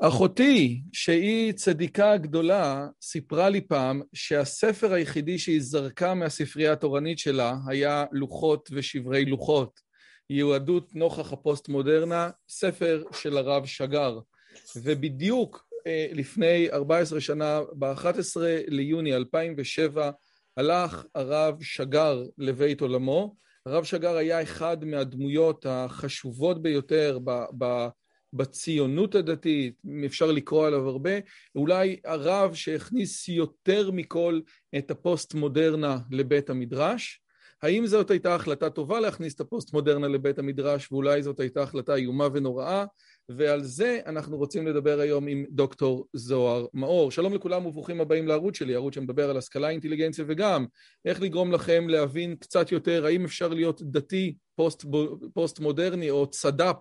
אחותי, שהיא צדיקה גדולה, סיפרה לי פעם שהספר היחידי שהיא זרקה מהספרייה התורנית שלה היה לוחות ושברי לוחות. יהדות נוכח הפוסט-מודרנה, ספר של הרב שגר. ובדיוק אה, לפני 14 שנה, ב-11 ליוני 2007, הלך הרב שגר לבית עולמו. הרב שגר היה אחד מהדמויות החשובות ביותר ב... ב בציונות הדתית, אפשר לקרוא עליו הרבה, אולי הרב שהכניס יותר מכל את הפוסט-מודרנה לבית המדרש. האם זאת הייתה החלטה טובה להכניס את הפוסט-מודרנה לבית המדרש, ואולי זאת הייתה החלטה איומה ונוראה, ועל זה אנחנו רוצים לדבר היום עם דוקטור זוהר מאור. שלום לכולם וברוכים הבאים לערוץ שלי, ערוץ שמדבר על השכלה, אינטליגנציה וגם איך לגרום לכם להבין קצת יותר האם אפשר להיות דתי פוסט-מודרני או צד"פ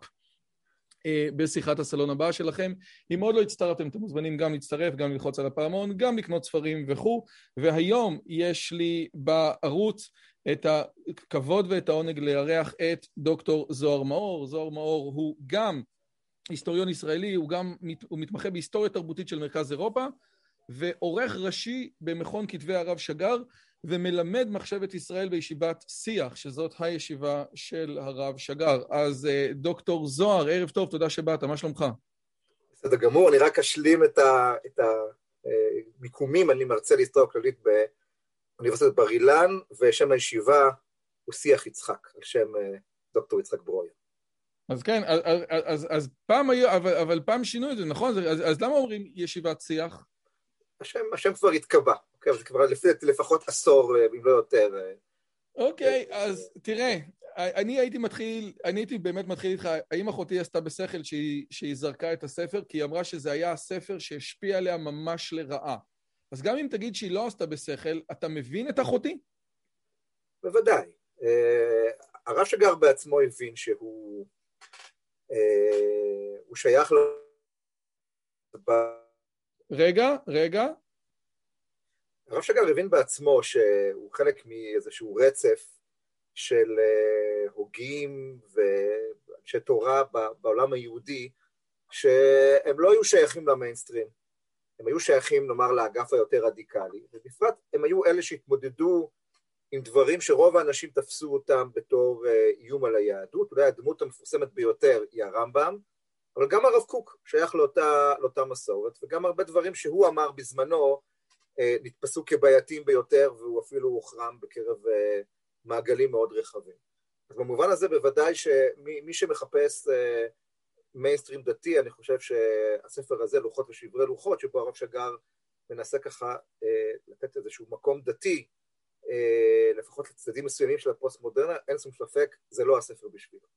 בשיחת הסלון הבאה שלכם. אם עוד לא הצטרפתם, אתם מוזמנים גם להצטרף, גם ללחוץ על הפעמון, גם לקנות ספרים וכו'. והיום יש לי בערוץ את הכבוד ואת העונג לארח את דוקטור זוהר מאור. זוהר מאור הוא גם היסטוריון ישראלי, הוא גם הוא מתמחה בהיסטוריה תרבותית של מרכז אירופה, ועורך ראשי במכון כתבי הרב שגר, ומלמד מחשבת ישראל בישיבת שיח, שזאת הישיבה של הרב שגר. אז אה, דוקטור זוהר, ערב טוב, תודה שבאת, מה שלומך? בסדר גמור, אני רק אשלים את המיקומים, אה, אני מרצה להיסטוריה כללית באוניברסיטת בר אילן, ושם הישיבה הוא שיח יצחק, על שם אה, דוקטור יצחק ברויה. אז כן, אז, אז, אז פעם היו, אבל, אבל פעם שינו את זה, נכון? אז, אז למה אומרים ישיבת שיח? השם, השם כבר התקבע? זה כבר לפחות עשור, אה, אם לא יותר. אה. אוקיי, אז תראה, אני הייתי מתחיל, אני הייתי באמת מתחיל איתך, האם אחותי עשתה בשכל שהיא, שהיא זרקה את הספר? כי היא אמרה שזה היה הספר שהשפיע עליה ממש לרעה. אז גם אם תגיד שהיא לא עשתה בשכל, אתה מבין את אחותי? בוודאי. אה, הרב שגר בעצמו הבין שהוא הוא שייך ל... רגע, רגע. הרב שגר הבין בעצמו שהוא חלק מאיזשהו רצף של אה, הוגים ואנשי תורה בעולם היהודי, שהם לא היו שייכים למיינסטרים, הם היו שייכים, נאמר, לאגף היותר רדיקלי, ובפרט הם היו אלה שהתמודדו עם דברים שרוב האנשים תפסו אותם בתור אה, איום על היהדות, אולי הדמות המפורסמת ביותר היא הרמב"ם, אבל גם הרב קוק שייך לאותה, לאותה מסורת, וגם הרבה דברים שהוא אמר בזמנו נתפסו כבעייתיים ביותר, והוא אפילו הוחרם בקרב אה, מעגלים מאוד רחבים. אז במובן הזה בוודאי שמי שמחפש אה, מיינסטרים דתי, אני חושב שהספר הזה, לוחות ושברי לוחות, שבו הרב שגר מנסה ככה לתת איזשהו מקום דתי, לפחות לצדדים מסוימים של הפוסט-מודרנה, אין שום ספק, זה לא הספר בשבילו.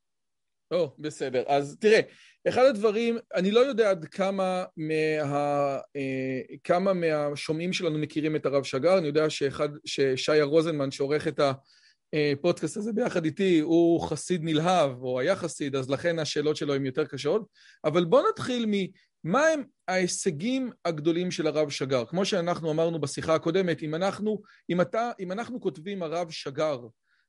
או, oh, בסדר. אז תראה, אחד הדברים, אני לא יודע עד כמה, מה, אה, כמה מהשומעים שלנו מכירים את הרב שגר, אני יודע שאחד, ששיה רוזנמן, שעורך את הפודקאסט הזה ביחד איתי, הוא חסיד נלהב, או היה חסיד, אז לכן השאלות שלו הן יותר קשות. אבל בואו נתחיל ממה הם ההישגים הגדולים של הרב שגר. כמו שאנחנו אמרנו בשיחה הקודמת, אם אנחנו, אם אתה, אם אנחנו כותבים הרב שגר,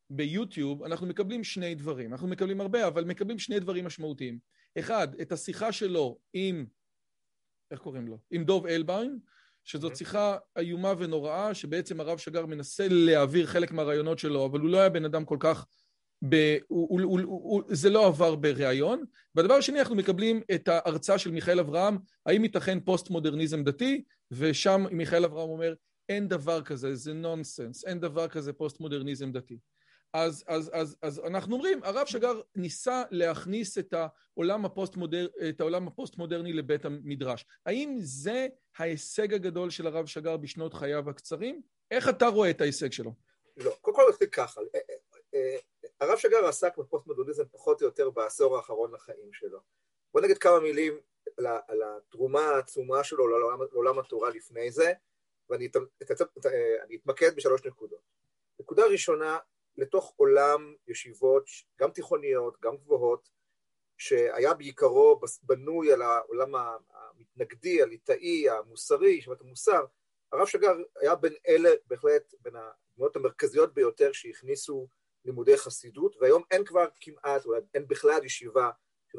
ביוטיוב אנחנו מקבלים שני דברים, אנחנו מקבלים הרבה, אבל מקבלים שני דברים משמעותיים. אחד, את השיחה שלו עם, איך קוראים לו? עם דוב אלביין, שזאת שיחה איומה ונוראה, שבעצם הרב שגר מנסה להעביר חלק מהרעיונות שלו, אבל הוא לא היה בן אדם כל כך... ב... הוא, הוא, הוא, הוא, זה לא עבר בריאיון. והדבר השני, אנחנו מקבלים את ההרצאה של מיכאל אברהם, האם ייתכן פוסט-מודרניזם דתי, ושם מיכאל אברהם אומר, אין דבר כזה, זה נונסנס, אין דבר כזה פוסט-מודרניזם דתי. אז, אז, אז, אז אנחנו אומרים, הרב שגר ניסה להכניס את העולם, הפוסט-מודר, את העולם הפוסט-מודרני לבית המדרש. האם זה ההישג הגדול של הרב שגר בשנות חייו הקצרים? איך אתה רואה את ההישג שלו? לא, קודם כל נתחיל ככה. אה, אה, אה, הרב שגר עסק בפוסט-מודרניזם פחות או יותר בעשור האחרון לחיים שלו. בוא נגיד כמה מילים על התרומה העצומה שלו לעולם, לעולם התורה לפני זה, ואני אתמקד בשלוש נקודות. נקודה ראשונה, לתוך עולם ישיבות, גם תיכוניות, גם גבוהות, שהיה בעיקרו בנוי על העולם המתנגדי, הליטאי, המוסרי, ישיבת המוסר, הרב שגר היה בין אלה, בהחלט, בין הדמויות המרכזיות ביותר שהכניסו לימודי חסידות, והיום אין כבר כמעט, אולי אין בכלל ישיבה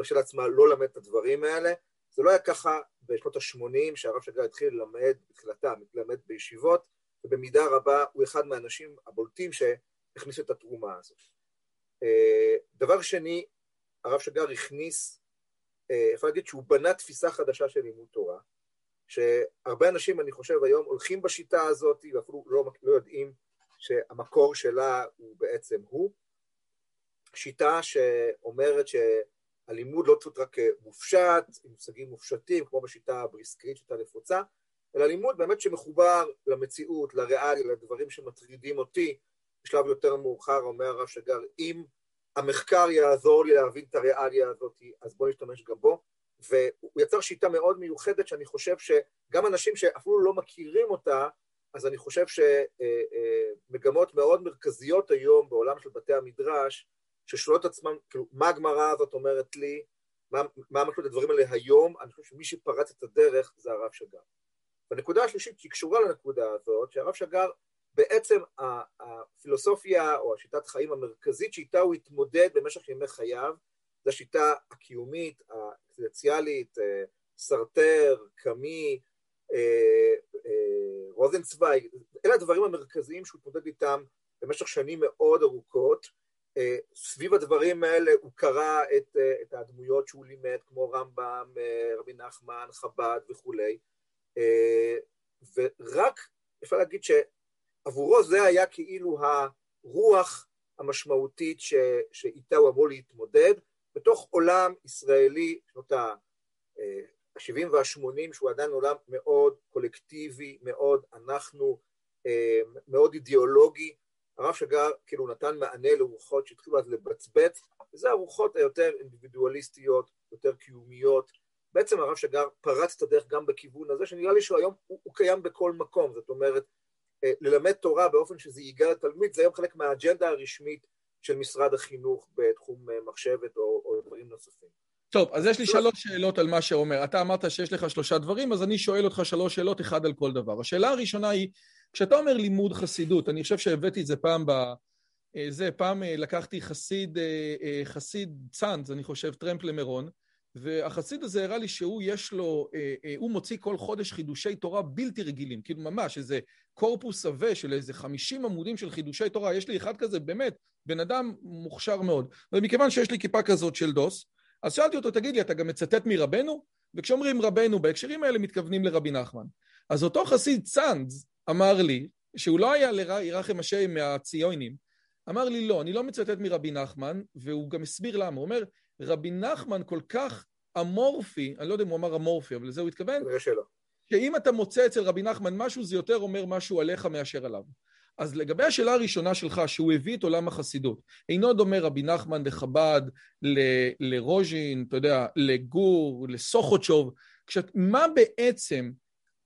של עצמה לא למד את הדברים האלה. זה לא היה ככה בשנות ה-80, שהרב שגר התחיל ללמד, בתחילתם, ללמד בישיבות, ובמידה רבה הוא אחד מהאנשים הבולטים שהכניסו את התרומה הזאת. אה, דבר שני, הרב שגר הכניס, אה, אפשר להגיד שהוא בנה תפיסה חדשה של לימוד תורה, שהרבה אנשים, אני חושב, היום הולכים בשיטה הזאת, ואפילו לא, לא יודעים שהמקור שלה הוא בעצם הוא. שיטה שאומרת שהלימוד לא צריך רק מופשט, עם מושגים מופשטים, כמו בשיטה הבריסקרית, שיטה נפוצה, אלא לימוד באמת שמחובר למציאות, לריאליה, לדברים שמטרידים אותי. בשלב יותר מאוחר אומר הרב שגר, אם המחקר יעזור לי להבין את הריאליה הזאת, אז בואו נשתמש גם בו. והוא יצר שיטה מאוד מיוחדת שאני חושב שגם אנשים שאפילו לא מכירים אותה, אז אני חושב שמגמות מאוד מרכזיות היום בעולם של בתי המדרש, ששואלות עצמם, כאילו, מה הגמרא הזאת אומרת לי, מה, מה משמעות הדברים האלה היום, אני חושב שמי שפרץ את הדרך זה הרב שגר. והנקודה השלישית, שהיא קשורה לנקודה הזאת, שהרב שגר, בעצם הפילוסופיה או השיטת חיים המרכזית שאיתה הוא התמודד במשך ימי חייו, זו השיטה הקיומית, האקספרציאלית, אה, סרטר, קמי, אה, אה, רוזנצוויג, אלה הדברים המרכזיים שהוא התמודד איתם במשך שנים מאוד ארוכות. סביב הדברים האלה הוא קרא את, את הדמויות שהוא לימד, כמו רמב"ם, רבי נחמן, חב"ד וכולי, ורק אפשר להגיד שעבורו זה היה כאילו הרוח המשמעותית שאיתה הוא אמור להתמודד, בתוך עולם ישראלי, שנות ה-70 וה-80, שהוא עדיין עולם מאוד קולקטיבי, מאוד אנחנו, אה, מאוד אידיאולוגי, הרב שגר כאילו נתן מענה לרוחות שהתחילו אז לבצבץ, וזה הרוחות היותר אינדיבידואליסטיות, יותר קיומיות. בעצם הרב שגר פרץ את הדרך גם בכיוון הזה, שנראה לי שהיום הוא, הוא קיים בכל מקום, זאת אומרת, אה, ללמד תורה באופן שזה ייגע לתלמיד, זה היום חלק מהאג'נדה הרשמית של משרד החינוך בתחום אה, מחשבת או, או דברים נוספים. טוב, אז יש לי שלוש שאלות על מה שאומר. אתה אמרת שיש לך שלושה דברים, אז אני שואל אותך שלוש שאלות, אחד על כל דבר. השאלה הראשונה היא, כשאתה אומר לימוד חסידות, אני חושב שהבאתי את זה פעם ב... אה, זה, פעם אה, לקחתי חסיד, חסיד צאנז, אני חושב, טרמפ למירון, והחסיד הזה הראה לי שהוא יש לו, אה, אה, הוא מוציא כל חודש חידושי תורה בלתי רגילים, כאילו ממש איזה קורפוס עבה של איזה 50 עמודים של חידושי תורה, יש לי אחד כזה, באמת, בן אדם מוכשר מאוד. ומכיוון שיש לי כיפה כזאת של דוס, אז שאלתי אותו, תגיד לי, אתה גם מצטט מרבנו? וכשאומרים רבנו בהקשרים האלה מתכוונים לרבי נחמן. אז אותו חסיד צאנז אמר לי, שהוא לא היה לירחם השם מהציונים, אמר לי, לא, אני לא מצטט מרבי נחמן, והוא גם הסביר למה. הוא אומר, רבי נחמן כל כך אמורפי, אני לא יודע אם הוא אמר אמורפי, אבל לזה הוא התכוון, שאם אתה מוצא אצל רבי נחמן משהו, זה יותר אומר משהו עליך מאשר עליו. אז לגבי השאלה הראשונה שלך, שהוא הביא את עולם החסידות, אינו דומה רבי נחמן לחב"ד, ל- לרוז'ין, אתה יודע, לגור, לסוכותשוב, כשאת, מה בעצם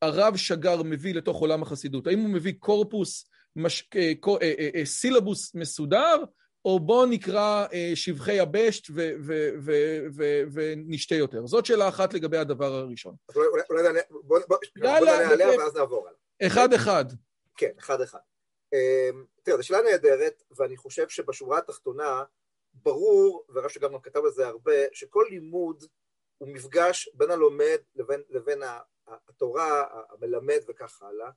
הרב שגר מביא לתוך עולם החסידות? האם הוא מביא קורפוס, מש, אה, אה, אה, סילבוס מסודר, או בוא נקרא אה, שבחי יבשת ונשתה יותר. זאת שאלה אחת לגבי הדבר הראשון. אולי נענה עליה ואז נעבור עליה. אחד-אחד. כן, אחד-אחד. אמ, תראה, זו שאלה נהדרת, ואני חושב שבשורה התחתונה, ברור, ורב שגם כתב על זה הרבה, שכל לימוד הוא מפגש בין הלומד לבין, לבין התורה, המלמד וכך הלאה,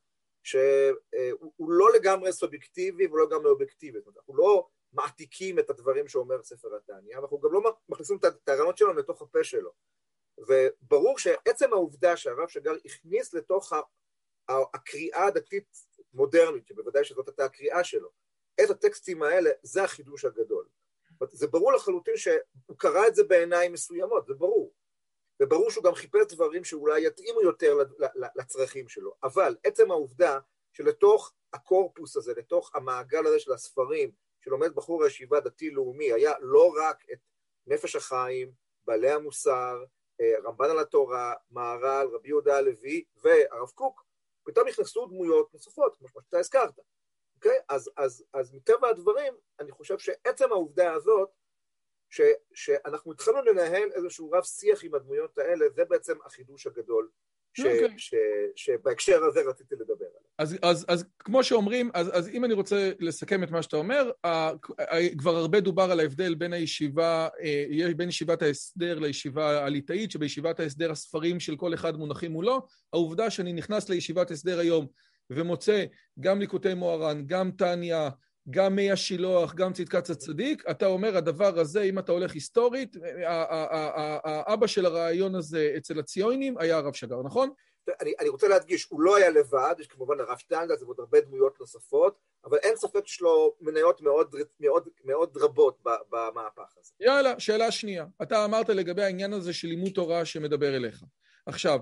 שהוא לא לגמרי סובייקטיבי ולא לגמרי אובייקטיבי. זאת אומרת, אנחנו לא מעתיקים את הדברים שאומר ספר התניא, ואנחנו גם לא מכניסים את הרעיונות שלנו לתוך הפה שלו. וברור שעצם העובדה שהרב שגר הכניס לתוך הקריאה הדתית מודרנית, שבוודאי שזאת הייתה הקריאה שלו, את הטקסטים האלה, זה החידוש הגדול. זה ברור לחלוטין שהוא קרא את זה בעיניים מסוימות, זה ברור. וברור שהוא גם חיפש דברים שאולי יתאימו יותר לצרכים שלו. אבל עצם העובדה שלתוך הקורפוס הזה, לתוך המעגל הזה של הספרים, שלומד בחור הישיבה דתי-לאומי, היה לא רק את נפש החיים, בעלי המוסר, אה, רמב"ן על התורה, מהר"ל, רבי יהודה הלוי והרב קוק, פתאום נכנסו דמויות נוספות, כמו שאתה הזכרת. אוקיי? אז, אז, אז מטבע הדברים, אני חושב שעצם העובדה הזאת, ש, שאנחנו התחלנו לנהל איזשהו רב שיח עם הדמויות האלה, זה בעצם החידוש הגדול אוקיי. שבהקשר הזה רציתי לדבר עליו. אז, אז, אז כמו שאומרים, אז, אז אם אני רוצה לסכם את מה שאתה אומר, כבר הרבה דובר על ההבדל בין הישיבה, אה, בין ישיבת ההסדר לישיבה הליטאית, שבישיבת ההסדר הספרים של כל אחד מונחים מולו. העובדה שאני נכנס לישיבת הסדר היום ומוצא גם ליקוטי מוהר"ן, גם טניה, גם מי השילוח, גם צדקת הצדיק, אתה אומר, הדבר הזה, אם אתה הולך היסטורית, האבא של הרעיון הזה אצל הציונים היה הרב שגר, נכון? אני, אני רוצה להדגיש, הוא לא היה לבד, יש כמובן הרב שטיינגלס ועוד הרבה דמויות נוספות, אבל אין ספק שיש לו מניות מאוד, מאוד, מאוד רבות במהפך הזה. יאללה, שאלה שנייה. אתה אמרת לגבי העניין הזה של לימוד תורה שמדבר אליך. עכשיו,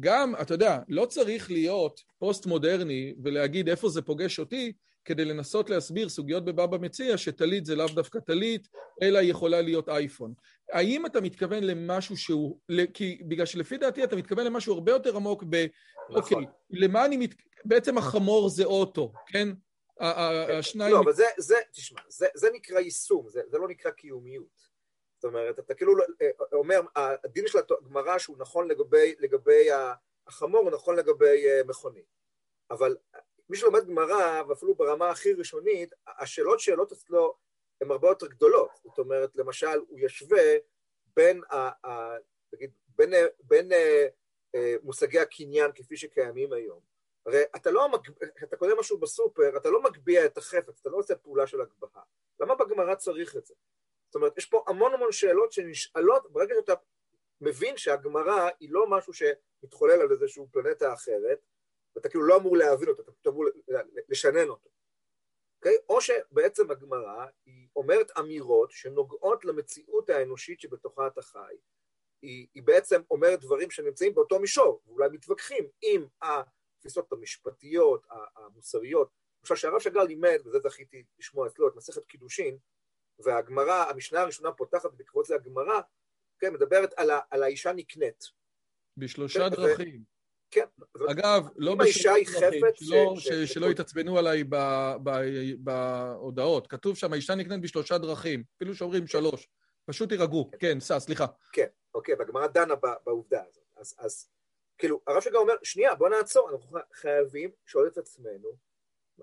גם, אתה יודע, לא צריך להיות פוסט-מודרני ולהגיד איפה זה פוגש אותי, כדי לנסות להסביר סוגיות בבבא מציע שטלית זה לאו דווקא טלית, אלא יכולה להיות אייפון. האם אתה מתכוון למשהו שהוא, כי בגלל שלפי דעתי אתה מתכוון למשהו הרבה יותר עמוק ב... נכון. אוקיי, למה אני מת... בעצם החמור זה אוטו, כן? כן. השניים... לא, אבל זה, זה, תשמע, זה, זה נקרא יישום, זה, זה לא נקרא קיומיות. זאת אומרת, אתה כאילו אה, אומר, הדין של הגמרא שהוא נכון לגבי, לגבי החמור, הוא נכון לגבי אה, מכונית. אבל מי שלומד גמרא, ואפילו ברמה הכי ראשונית, השאלות שאלות אצלו הן הרבה יותר גדולות. זאת אומרת, למשל, הוא ישווה בין, ה, ה, נגיד, בין, בין אה, מושגי הקניין כפי שקיימים היום. הרי אתה לא, כשאתה קונה משהו בסופר, אתה לא מגביה את החפץ, אתה לא עושה פעולה של הגבהה. למה בגמרא צריך את זה? זאת אומרת, יש פה המון המון שאלות שנשאלות ברגע שאתה מבין שהגמרא היא לא משהו שמתחולל על איזושהי פלנטה אחרת, ואתה כאילו לא אמור להבין אותו, אתה אמור לשנן אותו. Okay? אוקיי? או שבעצם הגמרא היא אומרת אמירות שנוגעות למציאות האנושית שבתוכה אתה חי. היא, היא בעצם אומרת דברים שנמצאים באותו מישור, ואולי מתווכחים עם התפיסות המשפטיות, המוסריות. למשל, שהרב שגר לימד, וזה זכיתי לשמוע אצלו, את מסכת קידושין, והגמרא, המשנה הראשונה פותחת בעקבות זה הגמרא, כן, מדברת על, ה, על האישה נקנית. בשלושה כן, דרכים. כן. אגב, לא בשלושה דרכים, שלא, ש, ש, שלא יתעצבנו עליי בהודעות. כתוב שם, האישה נקנית בשלושה דרכים, אפילו שאומרים שלוש. פשוט תירגעו. כן, סע, סליחה. כן, אוקיי, והגמרא דנה בעובדה הזאת. אז, אז כאילו, הרב שגר אומר, שנייה, בוא נעצור, אנחנו חייבים לשאול את עצמנו,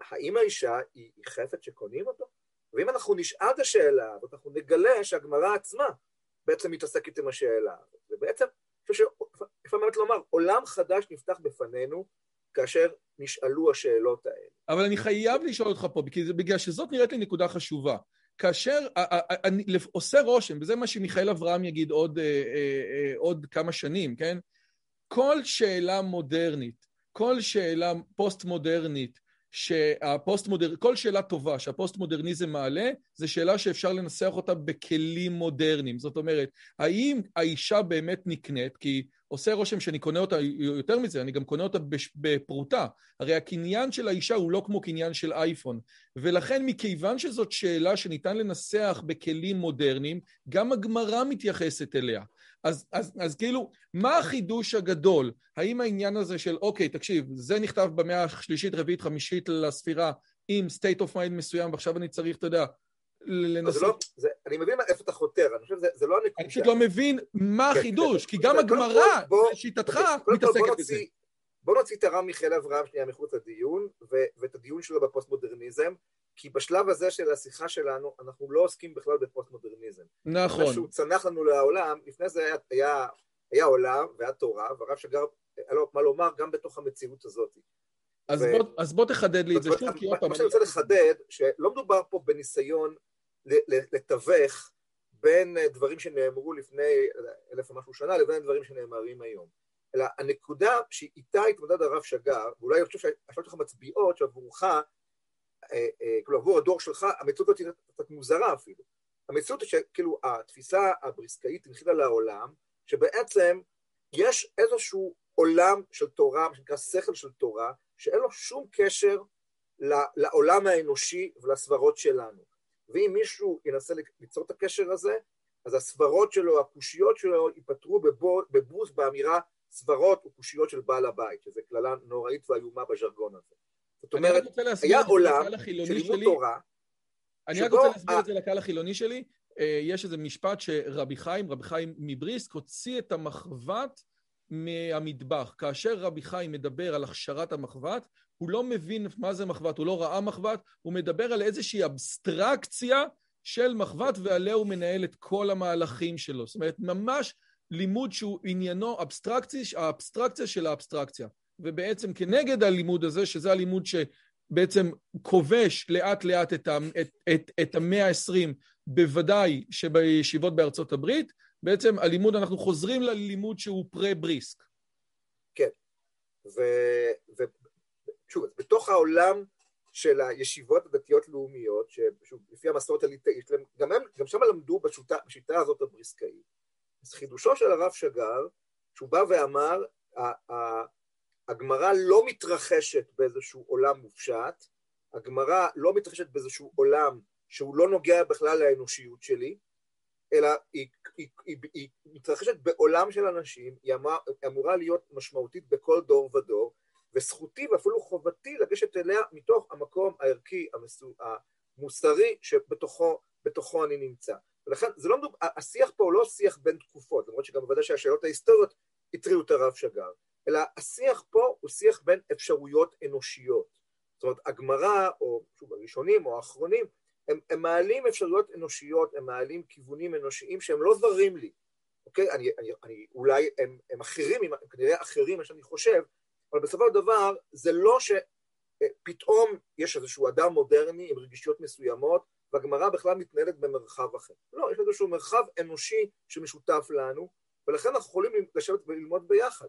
האם האישה היא חפץ שקונים אותו? ואם אנחנו נשאל את השאלה הזאת, אנחנו נגלה שהגמרא עצמה בעצם מתעסקת עם השאלה הזאת. ובעצם, חושב שאיפה באמת לומר, עולם חדש נפתח בפנינו כאשר נשאלו השאלות האלה. אבל אני חייב לשאול אותך פה, בגלל שזאת נראית לי נקודה חשובה. כאשר אני, עושה רושם, וזה מה שמיכאל אברהם יגיד עוד, אה, אה, עוד כמה שנים, כן? כל שאלה מודרנית, כל שאלה פוסט-מודרנית, שהפוסט-מודרניזם, כל שאלה טובה שהפוסט-מודרניזם מעלה, זו שאלה שאפשר לנסח אותה בכלים מודרניים. זאת אומרת, האם האישה באמת נקנית? כי עושה רושם שאני קונה אותה, יותר מזה, אני גם קונה אותה בפרוטה. הרי הקניין של האישה הוא לא כמו קניין של אייפון. ולכן מכיוון שזאת שאלה שניתן לנסח בכלים מודרניים, גם הגמרא מתייחסת אליה. אז, אז, אז כאילו, מה החידוש הגדול? האם העניין הזה של, אוקיי, תקשיב, זה נכתב במאה השלישית, רביעית, חמישית לספירה עם state of mind מסוים, ועכשיו אני צריך, אתה יודע, לנסות... לא, זה, אני מבין איפה אתה חותר, אני חושב שזה לא הנקודה. אני פשוט לא מבין מה כן, החידוש, כן, כי גם הגמרא, לשיטתך, מתעסקת בזה. בוא נוציא את הרב מיכאל אברהם שנייה מחוץ לדיון, ואת הדיון שלו בפוסט-מודרניזם, כי בשלב הזה של השיחה שלנו, אנחנו לא עוסקים בכלל בפוסט-מודרניזם. נכון. מה שהוא צנח לנו לעולם, לפני זה היה, היה, היה עולם והיה תורה, והרב שגר, היה לו מה לומר גם בתוך המציאות הזאת. אז, ו... בוא, אז בוא תחדד לי את זה שוב, כי עוד פעם... מה שאני רוצה לחדד, שלא מדובר פה בניסיון לתווך בין דברים שנאמרו לפני אלף ומשהו שנה לבין דברים שנאמרים היום. אלא הנקודה שאיתה התמודד הרב שגר, ואולי אני חושב שהשאלות שלך מצביעות שעבורך כאילו עבור הדור שלך, המציאות הזאת היא קצת מוזרה אפילו. המציאות היא שכאילו התפיסה הבריסקאית הנחילה לעולם, שבעצם יש איזשהו עולם של תורה, מה שנקרא שכל של תורה, שאין לו שום קשר לעולם האנושי ולסברות שלנו. ואם מישהו ינסה ליצור את הקשר הזה, אז הסברות שלו, הקושיות שלו, ייפתרו בבוז באמירה סברות וקושיות של בעל הבית, שזו קללה נוראית ואיומה בז'רגון הזה. זאת אומרת, היה עולם של לימוד תורה, אני רק רוצה להסביר את זה לקהל החילוני שלי. אה, יש איזה משפט שרבי חיים, רבי חיים מבריסק, הוציא את המחבת מהמטבח. כאשר רבי חיים מדבר על הכשרת המחבת, הוא לא מבין מה זה מחבת, הוא לא ראה מחבת, הוא מדבר על איזושהי אבסטרקציה של מחבת ועליה הוא מנהל את כל המהלכים שלו. זאת אומרת, ממש לימוד שהוא עניינו אבסטרקציה, האבסטרקציה של האבסטרקציה. ובעצם כנגד הלימוד הזה, שזה הלימוד שבעצם כובש לאט לאט את, את, את, את המאה ה-20, בוודאי שבישיבות בארצות הברית, בעצם הלימוד, אנחנו חוזרים ללימוד שהוא פרה-בריסק. כן, ושוב, בתוך העולם של הישיבות הדתיות-לאומיות, ששוב, לפי המסורת הליטאית, גם, הם, גם שם למדו בשיטה, בשיטה הזאת הבריסקאית. אז חידושו של הרב שגר, שהוא בא ואמר, הגמרא לא מתרחשת באיזשהו עולם מופשט, הגמרא לא מתרחשת באיזשהו עולם שהוא לא נוגע בכלל לאנושיות שלי, אלא היא, היא, היא, היא מתרחשת בעולם של אנשים, היא אמורה, להיות משמעותית בכל דור ודור, וזכותי ואפילו חובתי לגשת אליה מתוך המקום הערכי, המסו, המוסרי, שבתוכו אני נמצא. ולכן זה לא מדובר, השיח פה הוא לא שיח בין תקופות, למרות שגם בוודאי שהשאלות ההיסטוריות הטריעו את הרב שגר, אלא השיח פה הוא שיח בין אפשרויות אנושיות. זאת אומרת, הגמרא, או שוב, הראשונים או האחרונים, הם, הם מעלים אפשרויות אנושיות, הם מעלים כיוונים אנושיים שהם לא זרים לי, אוקיי? אני, אני, אני, אולי הם, הם אחרים, הם כנראה אחרים ממה שאני חושב, אבל בסופו של דבר זה לא שפתאום יש איזשהו אדם מודרני עם רגישויות מסוימות, והגמרא בכלל מתנהלת במרחב אחר. לא, יש איזשהו מרחב אנושי שמשותף לנו, ולכן אנחנו יכולים לשבת וללמוד ביחד.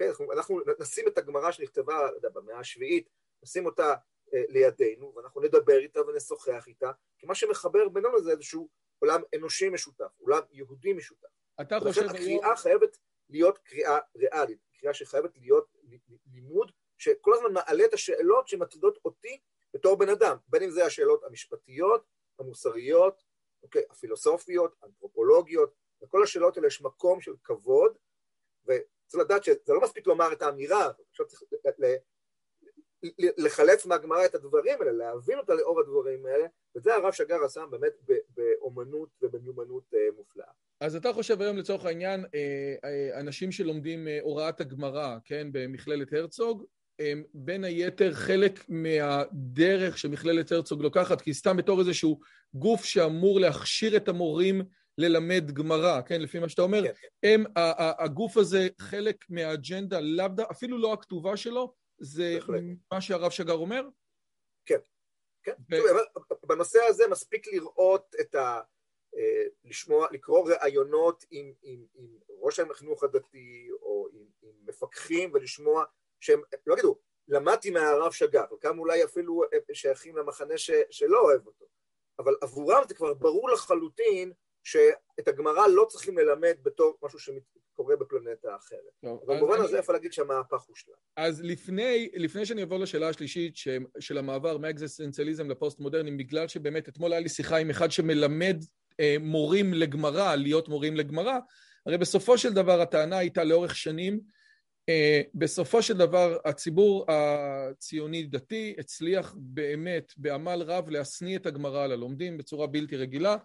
כן, אנחנו, אנחנו נשים את הגמרא שנכתבה במאה השביעית, נשים אותה אה, לידינו, ואנחנו נדבר איתה ונשוחח איתה, כי מה שמחבר בינינו זה איזשהו עולם אנושי משותף, עולם יהודי משותף. אתה חושב היום... הקריאה חייבת להיות קריאה ריאלית, קריאה שחייבת להיות לימוד שכל הזמן מעלה את השאלות שמטרידות אותי בתור בן אדם, בין אם זה השאלות המשפטיות, המוסריות, אוקיי, הפילוסופיות, האנתרופולוגיות, לכל השאלות האלה יש מקום של כבוד, וצריך לדעת שזה לא מספיק לומר את האמירה, עכשיו צריך לחלץ מהגמרא את הדברים האלה, להבין אותה לאור הדברים האלה, וזה הרב שגר עשה באמת באומנות ובמיומנות אה, מופלאה. אז אתה חושב היום לצורך העניין, אה, אה, אנשים שלומדים הוראת הגמרא, כן, במכללת הרצוג, הם בין היתר חלק מהדרך שמכללת הרצוג לוקחת, כי סתם בתור איזשהו גוף שאמור להכשיר את המורים ללמד גמרא, כן, לפי מה שאתה אומר, כן. הם, הגוף הזה חלק מהאג'נדה, לאו דווקא, אפילו לא הכתובה שלו, זה בהחלט. מה שהרב שגר אומר? כן, כן. ו... בנושא הזה מספיק לראות את ה... אה, לשמוע, לקרוא ראיונות עם, עם, עם ראש החינוך הדתי או עם, עם מפקחים ולשמוע שהם, לא יגידו, למדתי מהרב שגר, חלקם אולי אפילו שייכים למחנה ש, שלא אוהב אותו, אבל עבורם זה כבר ברור לחלוטין שאת הגמרא לא צריכים ללמד בתור משהו שקורה בפלנטה אחרת. אבל במובן הזה אפשר להגיד שהמהפך הושלם. אז לפני, לפני שאני אעבור לשאלה השלישית ש, של המעבר מאקזיסטנציאליזם לפוסט מודרני, בגלל שבאמת אתמול היה לי שיחה עם אחד שמלמד אה, מורים לגמרא, להיות מורים לגמרא, הרי בסופו של דבר הטענה הייתה לאורך שנים, אה, בסופו של דבר הציבור הציוני-דתי הצליח באמת בעמל רב להשניא את הגמרא על הלומדים בצורה בלתי רגילה.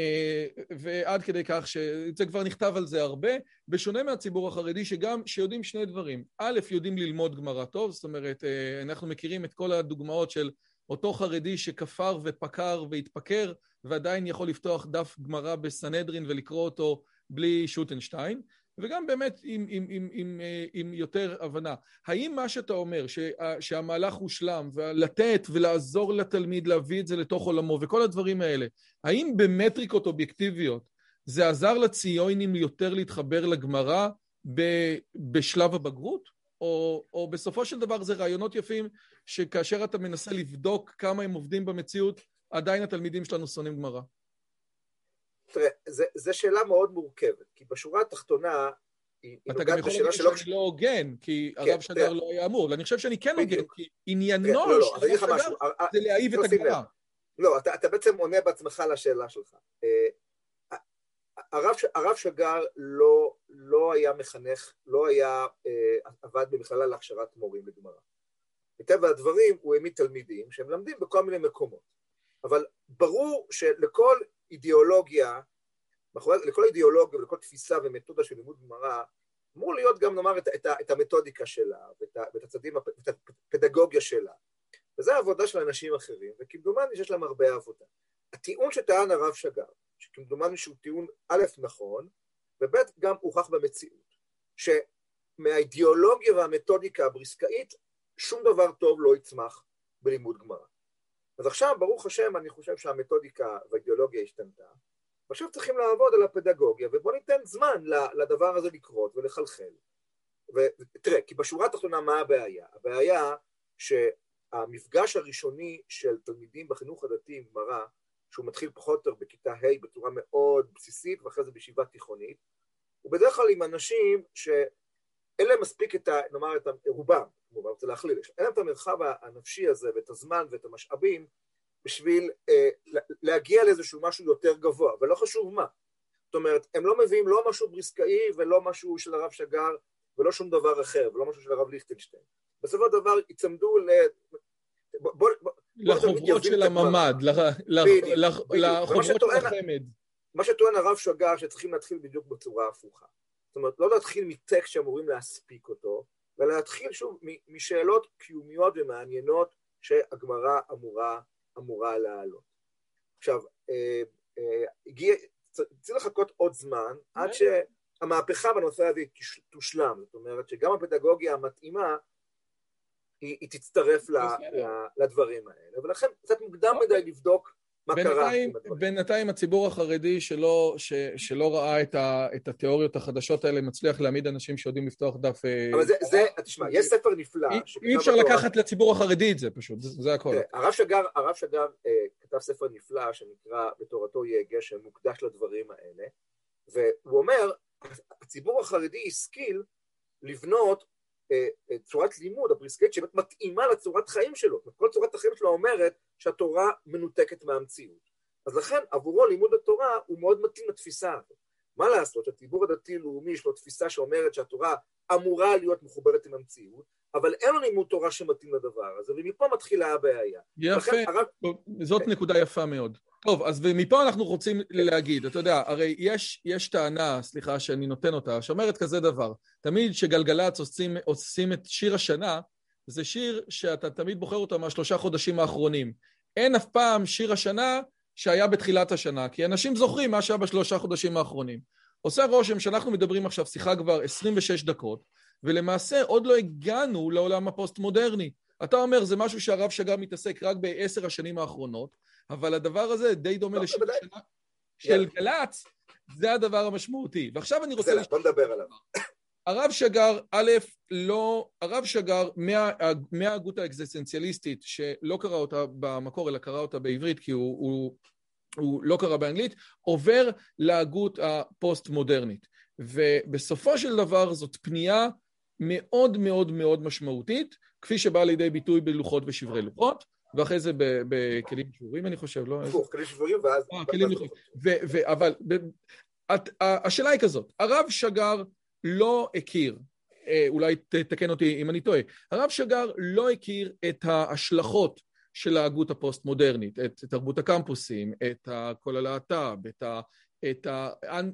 אה, ועד כדי כך שזה כבר נכתב על זה הרבה, בשונה מהציבור החרדי שגם, שיודעים שני דברים. א', יודעים ללמוד גמרא טוב, זאת אומרת, אה, אנחנו מכירים את כל הדוגמאות של אותו חרדי שכפר ופקר והתפקר, ועדיין יכול לפתוח דף גמרא בסנהדרין ולקרוא אותו בלי שוטנשטיין. וגם באמת עם, עם, עם, עם, אה, עם יותר הבנה. האם מה שאתה אומר, שה, שהמהלך הושלם, ולתת ולעזור לתלמיד להביא את זה לתוך עולמו, וכל הדברים האלה, האם במטריקות אובייקטיביות זה עזר לציונים יותר להתחבר לגמרא בשלב הבגרות? או, או בסופו של דבר זה רעיונות יפים שכאשר אתה מנסה לבדוק כמה הם עובדים במציאות, עדיין התלמידים שלנו שונאים גמרא. תראה, זו שאלה מאוד מורכבת, כי בשורה התחתונה, אתה גם יכול להגיד שלא... שאני לא הוגן, כי כן, הרב שגר לא היה אמור, ואני חושב שאני כן הוגן, כי עניינו לא, לא, של הרב שגר זה להעיב את הגמרא. לא, אתה, אתה בעצם עונה בעצמך לשאלה שלך. אה, הרב, הרב שגר לא, לא היה מחנך, לא היה, אה, עבד במכללה להכשרת מורים לגמרא. מטבע הדברים הוא העמיד תלמידים שהם מלמדים בכל מיני מקומות. אבל ברור שלכל אידיאולוגיה, לכל אידיאולוגיה ולכל תפיסה ומתודה של לימוד גמרא, אמור להיות גם, נאמר, את, את, את המתודיקה שלה ואת, ואת הצדים, את הפדגוגיה שלה. וזו העבודה של אנשים אחרים, וכמדומני שיש להם הרבה עבודה. הטיעון שטען הרב שגר, שכמדומני שהוא טיעון א', נכון, וב', גם הוכח במציאות, שמהאידיאולוגיה והמתודיקה הבריסקאית, שום דבר טוב לא יצמח בלימוד גמרא. אז עכשיו, ברוך השם, אני חושב שהמתודיקה והאידיאולוגיה השתנתה, ועכשיו צריכים לעבוד על הפדגוגיה, ובוא ניתן זמן לדבר הזה לקרות ולחלחל. ותראה, כי בשורה התחתונה מה הבעיה? הבעיה שהמפגש הראשוני של תלמידים בחינוך הדתי עם גמרא, שהוא מתחיל פחות או יותר בכיתה ה' בצורה מאוד בסיסית, ואחרי זה בישיבה תיכונית, הוא בדרך כלל עם אנשים שאין להם מספיק את ה... נאמר את רובם, כמובן, רוצה להכליל, אין להם את המרחב הנפשי הזה ואת הזמן ואת המשאבים בשביל אה, להגיע לאיזשהו משהו יותר גבוה, ולא חשוב מה. זאת אומרת, הם לא מביאים לא משהו בריסקאי ולא משהו של הרב שגר ולא שום דבר אחר, ולא משהו של הרב ליכטנשטיין. בסופו של דבר יצמדו ל... בוא, בוא, לחוברות של הממ"ד, לחוברות של החמ"ד. מה שטוען הרב שגר שצריכים להתחיל בדיוק בצורה הפוכה. זאת אומרת, לא להתחיל מטקסט שאמורים להספיק אותו, ולהתחיל שוב משאלות קיומיות ומעניינות שהגמרא אמורה, אמורה להעלות. עכשיו, אה, אה, הגיע, צריך לחכות עוד זמן עד שהמהפכה בנושא הזה תושלם, זאת אומרת שגם הפדגוגיה המתאימה היא, היא תצטרף ל, ל, לדברים האלה, ולכן קצת מוקדם אוקיי. מדי לבדוק מה בינתיים, קרה. בינתיים הציבור החרדי שלא, ש, שלא ראה את, ה, את התיאוריות החדשות האלה מצליח להעמיד אנשים שיודעים לפתוח דף... אה, אבל זה, זה תשמע, יש ספר נפלא... אי, אי אפשר בתורה... לקחת לציבור החרדי את זה פשוט, זה, זה הכל. הרב שגר, הרב שגר אה, כתב ספר נפלא שנקרא בתורתו יגה, שמוקדש לדברים האלה, והוא אומר, הציבור החרדי השכיל לבנות אה, אה, צורת לימוד, הפריסקט, שבאמת מתאימה לצורת חיים שלו. כל צורת החיים שלו אומרת שהתורה מנותקת מהמציאות. אז לכן עבורו לימוד התורה הוא מאוד מתאים לתפיסה הזאת. מה לעשות שהציבור הדתי-לאומי יש לו תפיסה שאומרת שהתורה אמורה להיות מחוברת עם המציאות, אבל אין לו לימוד תורה שמתאים לדבר הזה, ומפה מתחילה הבעיה. יפה, הרב... זאת נקודה יפה מאוד. טוב, אז ומפה אנחנו רוצים להגיד, אתה יודע, הרי יש, יש טענה, סליחה שאני נותן אותה, שאומרת כזה דבר, תמיד כשגלגלצ עושים, עושים את שיר השנה, זה שיר שאתה תמיד בוחר אותו מהשלושה חודשים האחרונים. אין אף פעם שיר השנה שהיה בתחילת השנה, כי אנשים זוכרים מה שהיה בשלושה חודשים האחרונים. עושה רושם שאנחנו מדברים עכשיו שיחה כבר 26 דקות, ולמעשה עוד לא הגענו לעולם הפוסט-מודרני. אתה אומר, זה משהו שהרב שגר מתעסק רק בעשר השנים האחרונות, אבל הדבר הזה די דומה לא, לשיר השנה של גל"צ, זה הדבר המשמעותי. ועכשיו אני רוצה... בוא נדבר עליו. הרב שגר, א', לא, הרב שגר מה, מההגות האקזיסטנציאליסטית, שלא קרא אותה במקור, אלא קרא אותה בעברית, כי הוא, הוא, הוא לא קרא באנגלית, עובר להגות הפוסט-מודרנית. ובסופו של דבר זאת פנייה מאוד מאוד מאוד משמעותית, כפי שבאה לידי ביטוי בלוחות ושברי לוחות, ואחרי זה בכלים שבורים, אני חושב, לא? הפוך, כלים שבורים ואז... אה, כלים שבורים. אבל השאלה היא כזאת, הרב שגר לא הכיר, אה, אולי תתקן אותי אם אני טועה, הרב שגר לא הכיר את ההשלכות של ההגות הפוסט-מודרנית, את תרבות הקמפוסים, את כל הלהט"ב, את, ה, את, ה,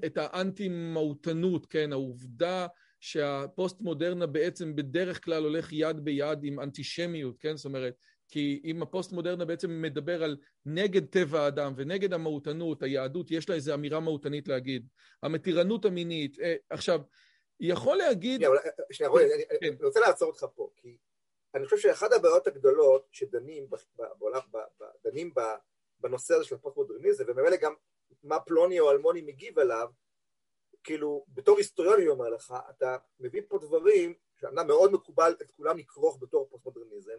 את האנטי-מהותנות, כן, העובדה שהפוסט-מודרנה בעצם בדרך כלל הולך יד ביד עם אנטישמיות, כן, זאת אומרת, כי אם הפוסט-מודרנה בעצם מדבר על נגד טבע האדם ונגד המהותנות, היהדות, יש לה איזו אמירה מהותנית להגיד. המתירנות המינית, אה, עכשיו, יכול להגיד... שנייה, שנייה, רועי, כן. אני רוצה לעצור אותך פה, כי אני חושב שאחת הבעיות הגדולות שדנים בעולם, דנים בנושא הזה של הפוסט-מודרניזם, וממילא גם מה פלוני או אלמוני מגיב עליו, כאילו, בתור היסטוריון אני אומר לך, אתה מביא פה דברים שאמנם מאוד מקובל את כולם לכרוך בתור פוסט-מודרניזם,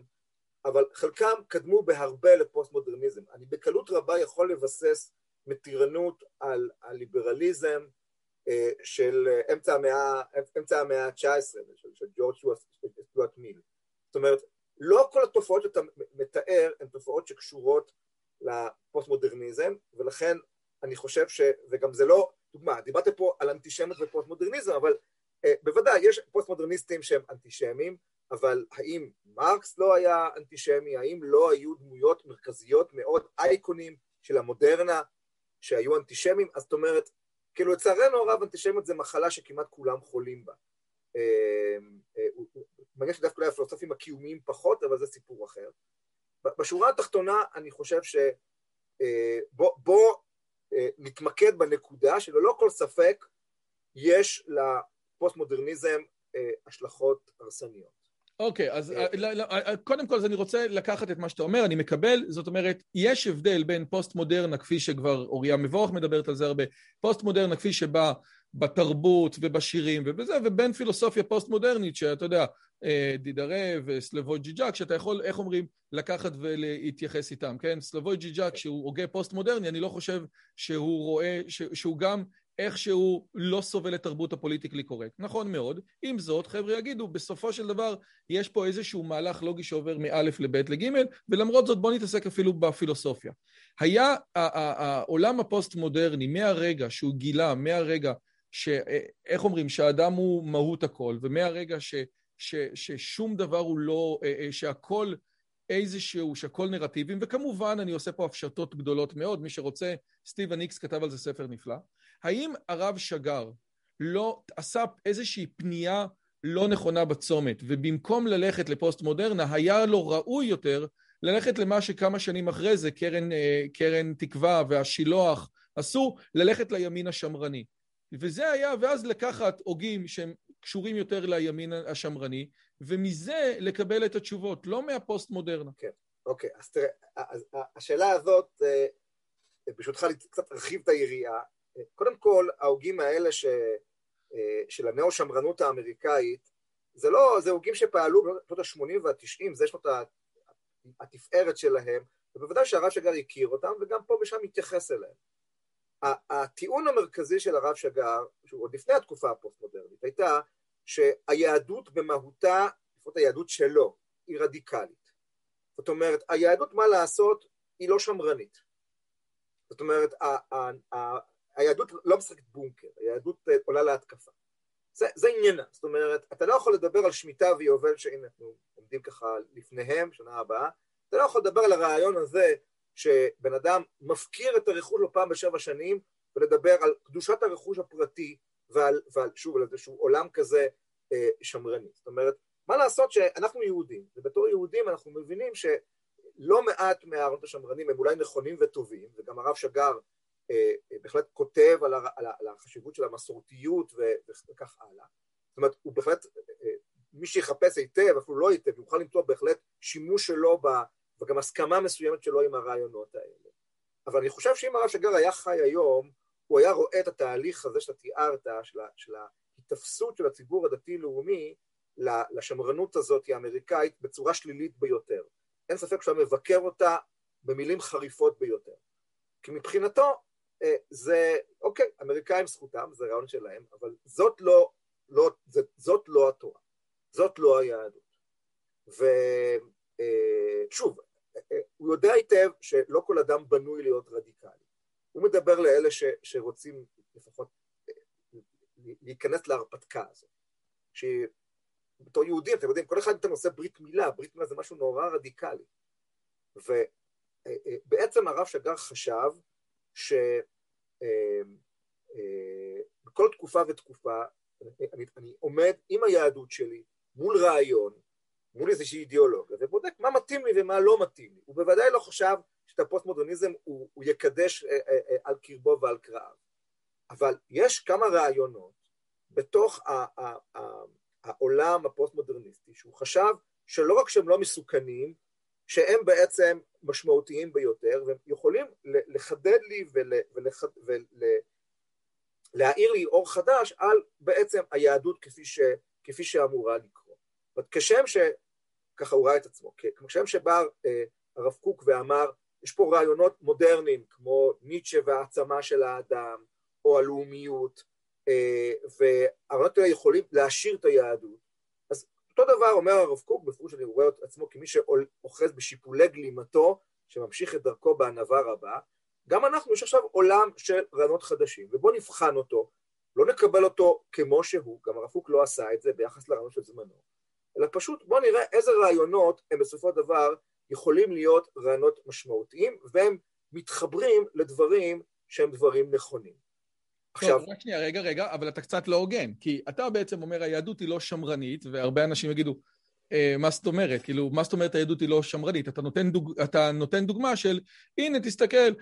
אבל חלקם קדמו בהרבה לפוסט-מודרניזם. אני בקלות רבה יכול לבסס מתירנות על הליברליזם אה, של אמצע המאה, אמצע המאה ה-19, של, של ג'ורג' סטוארט מיל. זאת אומרת, לא כל התופעות שאתה מתאר הן תופעות שקשורות לפוסט-מודרניזם, ולכן אני חושב ש... וגם זה לא, דוגמה, דיברת פה על אנטישמיות ופוסט-מודרניזם, אבל אה, בוודאי, יש פוסט-מודרניסטים שהם אנטישמים, אבל האם מרקס לא היה אנטישמי? האם לא היו דמויות מרכזיות מאוד, אייקונים של המודרנה שהיו אנטישמים? אז זאת אומרת, כאילו לצערנו הרב אנטישמיות זה מחלה שכמעט כולם חולים בה. אה, אה, מעניין שדווקא אולי הפילוסופים הקיומיים פחות, אבל זה סיפור אחר. בשורה התחתונה אני חושב שבוא בוא נתמקד בנקודה שללא כל ספק יש לפוסט-מודרניזם השלכות הרסניות. אוקיי, אז לא, לא, קודם כל אז אני רוצה לקחת את מה שאתה אומר, אני מקבל, זאת אומרת, יש הבדל בין פוסט-מודרנה, כפי שכבר אוריה מבורך מדברת על זה הרבה, פוסט-מודרנה כפי שבא בתרבות ובשירים ובזה, ובין פילוסופיה פוסט-מודרנית, שאתה יודע, דרידה וסלבוי ז'יז'ק, שאתה יכול, איך אומרים, לקחת ולהתייחס איתם, כן? סלבוי ז'יז'ק, שהוא הוגה פוסט-מודרני, אני לא חושב שהוא רואה, שהוא גם איכשהו לא סובל את תרבות הפוליטיקלי קורקט. נכון מאוד. עם זאת, חבר'ה יגידו, בסופו של דבר יש פה איזשהו מהלך לוגי שעובר מאלף לבית לגימל, ולמרות זאת בואו נתעסק אפילו בפילוסופיה. היה העולם הפוסט-מודרני, מהרגע שהוא גילה, מהרגע ש... איך אומרים? שהאדם הוא מהות הכל, ומהרגע ש... ש... ששום דבר הוא לא... שהכל... איזשהו, שהכל נרטיבים, וכמובן אני עושה פה הפשטות גדולות מאוד, מי שרוצה, סטיבן איקס כתב על זה ספר נפלא. האם הרב שגר לא עשה איזושהי פנייה לא נכונה בצומת, ובמקום ללכת לפוסט מודרנה, היה לו ראוי יותר ללכת למה שכמה שנים אחרי זה קרן, אה, קרן תקווה והשילוח עשו, ללכת לימין השמרני. וזה היה, ואז לקחת הוגים שהם קשורים יותר לימין השמרני, ומזה לקבל את התשובות, לא מהפוסט מודרנה. כן, אוקיי, אז תראה, השאלה הזאת, אה, ברשותך קצת ארחיב את היריעה, קודם כל, ההוגים האלה ש, אה, של הנאו-שמרנות האמריקאית, זה לא, זה הוגים שפעלו בשנות ה-80 וה-90, זה שנות התפארת שלהם, ובוודאי שהרב שגר הכיר אותם, וגם פה ושם מתייחס אליהם. הטיעון המרכזי של הרב שגר, שהוא עוד לפני התקופה הפוסט-מודרנית, הייתה שהיהדות במהותה, לפחות היהדות שלו, היא רדיקלית. זאת אומרת, היהדות, מה לעשות, היא לא שמרנית. זאת אומרת, היהדות לא משחקת בונקר, היהדות אה, עולה להתקפה. זה, זה עניינה, זאת אומרת, אתה לא יכול לדבר על שמיטה ויובל שהנה אנחנו עומדים ככה לפניהם, שנה הבאה, אתה לא יכול לדבר על הרעיון הזה שבן אדם מפקיר את הרכוש לו פעם בשבע שנים ולדבר על קדושת הרכוש הפרטי ועל, ועל שוב, על איזשהו עולם כזה אה, שמרני. זאת אומרת, מה לעשות שאנחנו יהודים, ובתור יהודים אנחנו מבינים שלא מעט מהרעיונות השמרנים הם אולי נכונים וטובים, וגם הרב שגר בהחלט כותב על, על, על החשיבות של המסורתיות וכך הלאה. זאת אומרת, הוא בהחלט, אה, מי שיחפש היטב, אפילו לא היטב, יוכל למצוא בהחלט שימוש שלו ב, וגם הסכמה מסוימת שלו עם הרעיונות האלה. אבל אני חושב שאם הרב שגר היה חי היום, הוא היה רואה את התהליך הזה שאתה תיארת, של, של ההיתפסות של הציבור הדתי-לאומי לשמרנות הזאת האמריקאית בצורה שלילית ביותר. אין ספק שהוא מבקר אותה במילים חריפות ביותר. כי מבחינתו אה, זה, אוקיי, אמריקאים זכותם, זה רעיון שלהם, אבל זאת לא, לא, זאת לא התורה, זאת לא היהדות. ושוב, אה, אה, הוא יודע היטב שלא כל אדם בנוי להיות רדיקלי. הוא מדבר לאלה ש, שרוצים לפחות להיכנס להרפתקה הזאת. שבתור יהודים, אתם יודעים, כל אחד אתם עושה ברית מילה, ברית מילה זה משהו נורא רדיקלי. ובעצם הרב שגר חשב שבכל אה, תקופה ותקופה אני, אני עומד עם היהדות שלי מול רעיון, מול איזושהי אידיאולוגיה, ובודק מה מתאים לי ומה לא מתאים לי. הוא בוודאי לא חשב שאת הפוסט-מודרניזם הוא, הוא יקדש אה, אה, על קרבו ועל כרעיו. אבל יש כמה רעיונות בתוך העולם הפוסט-מודרניסטי, שהוא חשב שלא רק שהם לא מסוכנים, שהם בעצם משמעותיים ביותר, והם יכולים לחדד לי ולהאיר לי אור חדש על בעצם היהדות כפי, ש, כפי שאמורה לקרוא. כשם שככה הוא ראה את עצמו, כשם שבא אה, הרב קוק ואמר, יש פה רעיונות מודרניים כמו ניטשה והעצמה של האדם, או הלאומיות, אה, והרעיונות האלה יכולים להעשיר את היהדות. אותו דבר אומר הרב קוק, בפירוש אני רואה את עצמו כמי שאוחז בשיפולי גלימתו, שממשיך את דרכו בענווה רבה, גם אנחנו, יש עכשיו עולם של רעיונות חדשים, ובואו נבחן אותו, לא נקבל אותו כמו שהוא, גם הרב קוק לא עשה את זה ביחס לרעיונות של זמנו, אלא פשוט בואו נראה איזה רעיונות הם בסופו של דבר יכולים להיות רעיונות משמעותיים, והם מתחברים לדברים שהם דברים נכונים. עכשיו... טוב, רק שנייה, רגע, רגע, אבל אתה קצת לא הוגן, כי אתה בעצם אומר היהדות היא לא שמרנית, והרבה אנשים יגידו, אה, מה זאת אומרת? כאילו, מה זאת אומרת היהדות היא לא שמרנית? אתה נותן, דוג, אתה נותן דוגמה של, הנה, תסתכל,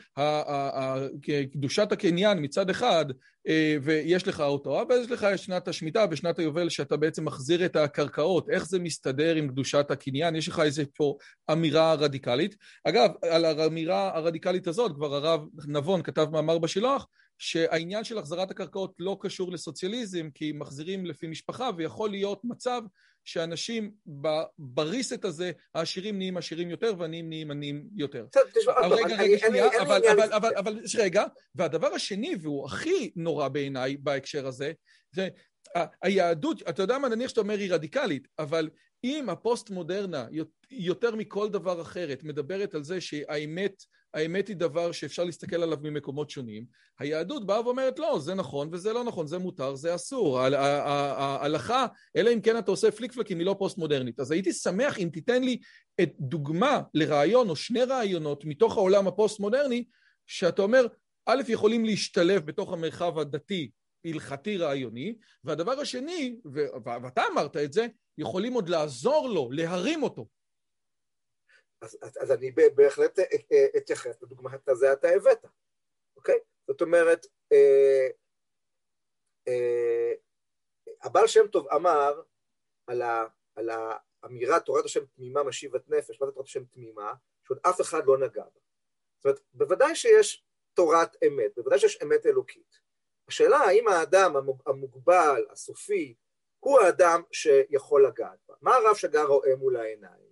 קדושת הקניין מצד אחד, אה, ויש לך אותו, אבל יש לך שנת השמיטה ושנת היובל שאתה בעצם מחזיר את הקרקעות, איך זה מסתדר עם קדושת הקניין? יש לך איזה פה אמירה רדיקלית. אגב, על האמירה הרדיקלית הזאת, כבר הרב נבון כתב מאמר בשילוח, שהעניין של החזרת הקרקעות לא קשור לסוציאליזם, כי מחזירים לפי משפחה, ויכול להיות מצב שאנשים בריסט הזה, העשירים נהיים עשירים יותר והעניים נהיים עניים יותר. רגע, רגע, שנייה, אבל רגע, והדבר השני, והוא הכי נורא בעיניי בהקשר הזה, זה היהדות, אתה יודע מה, נניח שאתה אומר היא רדיקלית, אבל אם הפוסט-מודרנה, יותר מכל דבר אחרת, מדברת על זה שהאמת האמת היא דבר שאפשר להסתכל עליו ממקומות שונים, היהדות באה ואומרת לא, זה נכון וזה לא נכון, זה מותר, זה אסור, ההלכה, אלא אם כן אתה עושה פליק פלקים, היא לא פוסט-מודרנית. אז הייתי שמח אם תיתן לי את דוגמה לרעיון או שני רעיונות מתוך העולם הפוסט-מודרני, שאתה אומר, א', יכולים להשתלב בתוך המרחב הדתי הלכתי רעיוני, והדבר השני, ואתה אמרת את זה, יכולים עוד לעזור לו, להרים אותו. אז, אז, אז אני בהחלט אה, אה, אתייחס לדוגמה הזה אתה הבאת, אוקיי? זאת אומרת, אה, אה, הבעל שם טוב אמר על, ה, על האמירה תורת השם תמימה משיבת נפש, מה זה תורת השם תמימה? שעוד אף אחד לא נגע בה. זאת אומרת, בוודאי שיש תורת אמת, בוודאי שיש אמת אלוקית. השאלה האם האדם המוגבל, הסופי, הוא האדם שיכול לגעת בה. מה הרב שגר רואה מול העיניים?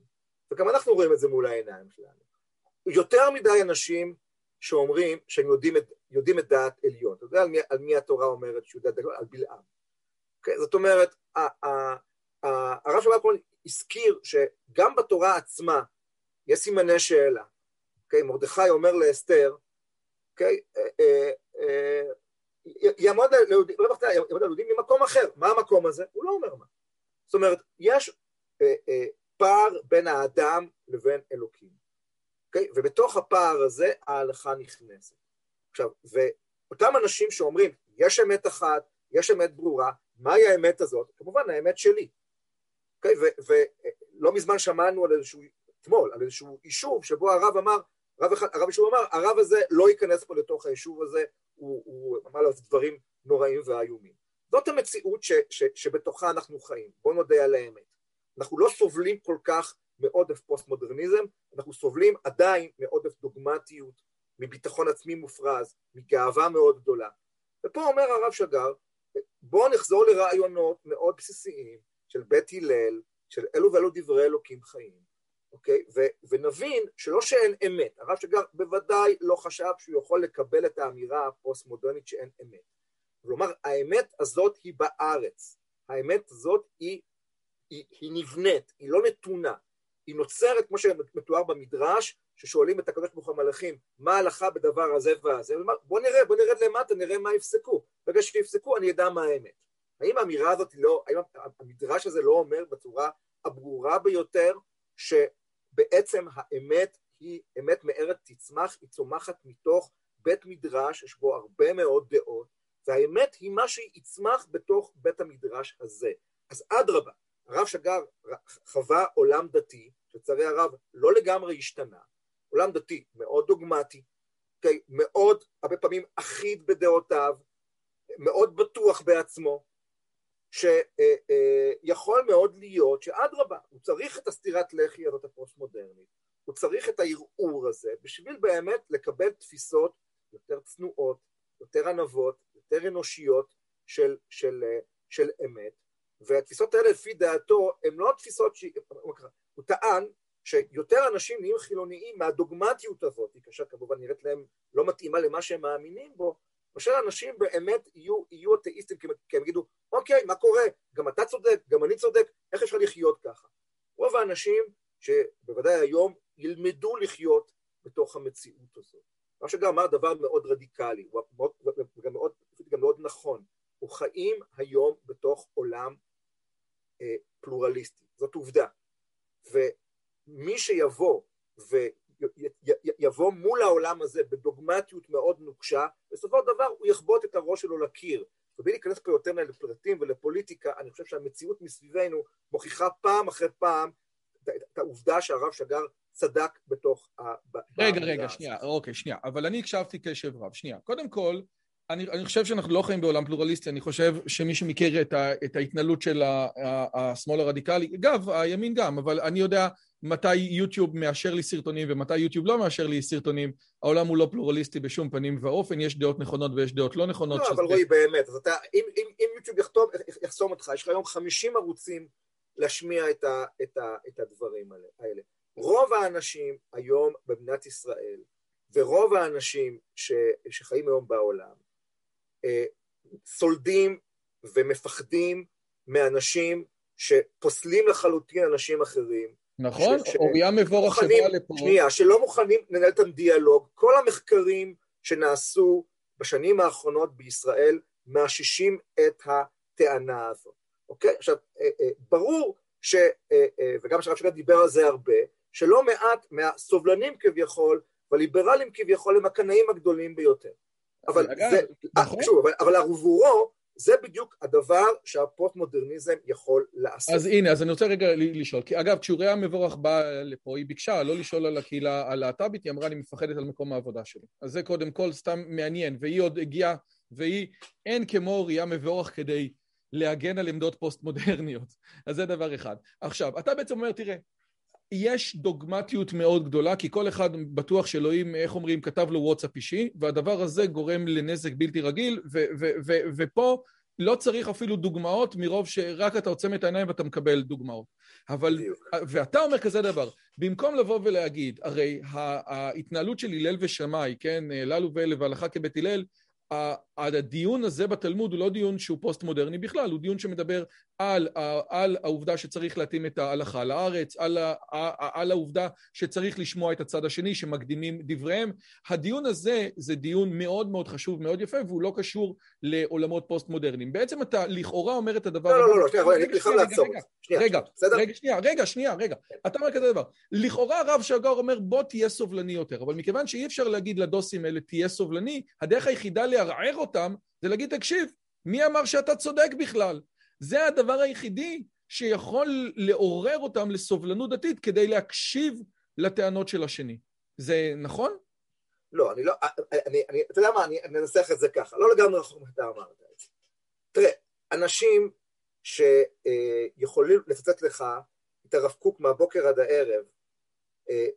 וגם אנחנו רואים את זה מול העיניים שלנו. יותר מדי אנשים שאומרים שהם יודעים את, יודעים את דעת עליון. אתה יודע על מי, על מי התורה אומרת שהוא יודע דעת? על בלעם. Okay, אוקיי? זאת אומרת, הרב שבא קורן הזכיר שגם בתורה עצמה יש סימני שאלה. Okay, אוקיי? מרדכי אומר לאסתר, okay, אוקיי? אה, אה, אה, יעמוד ליהודים ממקום אחר. מה המקום הזה? הוא לא אומר מה. זאת אומרת, יש פער בין האדם לבין אלוקים. אוקיי? ובתוך הפער הזה ההלכה נכנסת. עכשיו, ואותם אנשים שאומרים, יש אמת אחת, יש אמת ברורה, מהי האמת הזאת? כמובן, האמת שלי. אוקיי? ולא מזמן שמענו על איזשהו, אתמול, על איזשהו יישוב שבו הרב אמר, הרב, הרב יישוב אמר, הרב הזה לא ייכנס פה לתוך היישוב הזה, הוא, הוא אמר לו דברים נוראים ואיומים. זאת המציאות ש, ש, שבתוכה אנחנו חיים, בואו נודה על האמת. אנחנו לא סובלים כל כך מעודף פוסט-מודרניזם, אנחנו סובלים עדיין מעודף דוגמטיות, מביטחון עצמי מופרז, מגאווה מאוד גדולה. ופה אומר הרב שגר, בואו נחזור לרעיונות מאוד בסיסיים של בית הלל, של אלו ואלו דברי אלוקים חיים, אוקיי? ו- ונבין שלא שאין אמת, הרב שגר בוודאי לא חשב שהוא יכול לקבל את האמירה הפוסט-מודרנית שאין אמת. כלומר, האמת הזאת היא בארץ, האמת הזאת היא היא, היא נבנית, היא לא נתונה, היא נוצרת כמו שמתואר במדרש, ששואלים את הקדוש ברוך המלאכים, מה ההלכה בדבר הזה והזה, בוא נראה, בוא נרד למטה, נראה מה יפסקו. ברגע שיפסקו אני אדע מה האמת. האם האמירה הזאת לא, האם המדרש הזה לא אומר בצורה הברורה ביותר, שבעצם האמת היא אמת מארץ תצמח, היא צומחת מתוך בית מדרש, יש בו הרבה מאוד דעות, והאמת היא מה שיצמח בתוך בית המדרש הזה. אז אדרבה, הרב שגר חווה עולם דתי, לצערי הרב לא לגמרי השתנה, עולם דתי מאוד דוגמטי, אוקיי? מאוד הרבה פעמים אחיד בדעותיו, מאוד בטוח בעצמו, שיכול מאוד להיות שאדרבה, הוא צריך את הסטירת לחי הזאת הפוסט-מודרנית, הוא צריך את הערעור הזה בשביל באמת לקבל תפיסות יותר צנועות, יותר ענבות, יותר אנושיות של, של, של אמת, והתפיסות האלה לפי דעתו הן לא תפיסות ש... הוא טען שיותר אנשים נהיים חילוניים מהדוגמטיות הזאת, כאשר כמובן נראית להם לא מתאימה למה שהם מאמינים בו, מאשר אנשים באמת יהיו, יהיו אתאיסטים, כי הם יגידו, אוקיי, מה קורה? גם אתה צודק, גם אני צודק, איך אפשר לחיות ככה? רוב האנשים שבוודאי היום ילמדו לחיות בתוך המציאות הזאת. מה שגם אמר דבר מאוד רדיקלי, וגם מאוד, גם מאוד נכון, הוא חיים היום בתוך עולם פלורליסטי, זאת עובדה. ומי שיבוא ויבוא מול העולם הזה בדוגמטיות מאוד נוקשה, בסופו של דבר הוא יחבוט את הראש שלו לקיר. ובלי להיכנס פה יותר לפרטים ולפוליטיקה, אני חושב שהמציאות מסביבנו מוכיחה פעם אחרי פעם את העובדה שהרב שגר צדק בתוך ה... רגע, רגע, שנייה, אוקיי, שנייה. אבל אני הקשבתי קשב רב. שנייה. קודם כל, אני, אני חושב שאנחנו לא חיים בעולם פלורליסטי, אני חושב שמי שמכיר את, ה, את ההתנהלות של השמאל הרדיקלי, אגב, הימין גם, אבל אני יודע מתי יוטיוב מאשר לי סרטונים ומתי יוטיוב לא מאשר לי סרטונים, העולם הוא לא פלורליסטי בשום פנים ואופן, יש דעות נכונות ויש דעות לא נכונות. לא, אבל רועי, באמת, אז אתה, אם, אם, אם יוטיוב יחתום, יחסום אותך, יש לך היום 50 ערוצים להשמיע את, ה, את, ה, את הדברים האלה. רוב האנשים היום במדינת ישראל, ורוב האנשים ש, שחיים היום בעולם, סולדים ומפחדים מאנשים שפוסלים לחלוטין אנשים אחרים. נכון, אוריה מבורך שבא לפה. שנייה, שלא מוכנים לנהל את הדיאלוג. כל המחקרים שנעשו בשנים האחרונות בישראל מאששים את הטענה הזאת. אוקיי? עכשיו, אה, אה, ברור ש... וגם שהרב שגד דיבר על זה הרבה, שלא מעט מהסובלנים כביכול והליברלים כביכול הם הקנאים הגדולים ביותר. אבל אגב, זה, נכון? שוב, אבל, אבל עבורו זה בדיוק הדבר שהפוסט-מודרניזם יכול לעשות. אז הנה, אז אני רוצה רגע לשאול, כי אגב, כשאוריה המבורך באה לפה, היא ביקשה לא לשאול על הקהילה הלהט"בית, היא אמרה, אני מפחדת על מקום העבודה שלי. אז זה קודם כל סתם מעניין, והיא עוד הגיעה, והיא, אין כמו אוריה מבורך כדי להגן על עמדות פוסט-מודרניות. אז זה דבר אחד. עכשיו, אתה בעצם אומר, תראה, יש דוגמטיות מאוד גדולה, כי כל אחד בטוח שאלוהים, איך אומרים, כתב לו וואטסאפ אישי, והדבר הזה גורם לנזק בלתי רגיל, ו- ו- ו- ופה לא צריך אפילו דוגמאות, מרוב שרק אתה עוצם את העיניים ואתה מקבל דוגמאות. אבל, ואתה אומר כזה דבר, במקום לבוא ולהגיד, הרי ההתנהלות של הלל ושמאי, כן, אלו ואלו והלכה כבית הלל, הדיון הזה בתלמוד הוא לא דיון שהוא פוסט-מודרני בכלל, הוא דיון שמדבר על, על העובדה שצריך להתאים את ההלכה לארץ, על, על העובדה שצריך לשמוע את הצד השני שמקדימים דבריהם. הדיון הזה זה דיון מאוד מאוד חשוב, מאוד יפה, והוא לא קשור לעולמות פוסט-מודרניים. בעצם אתה לכאורה אומר את הדבר... לא, לא, לא, לא, שנייה, אני חייב לעצור. רגע, רגע, שנייה, רגע, שנייה, רגע. אתה אומר כזה דבר. לכאורה הרב שגר אומר בוא תהיה סובלני יותר, אבל מכיוון שאי אפשר להגיד לדוסים האלה תהיה סובלני, הדרך היחידה לערער אותם זה להגיד תקשיב, מי אמר שאתה צודק בכלל? זה הדבר היחידי שיכול לעורר אותם לסובלנות דתית כדי להקשיב לטענות של השני. זה נכון? לא, אני לא, אני, אני, אתה יודע מה, אני אנסח את זה ככה, לא לגמרי רחוק אתה אמרת את זה. תראה, אנשים שיכולים לפצץ לך את הרב קוק מהבוקר עד הערב, אה.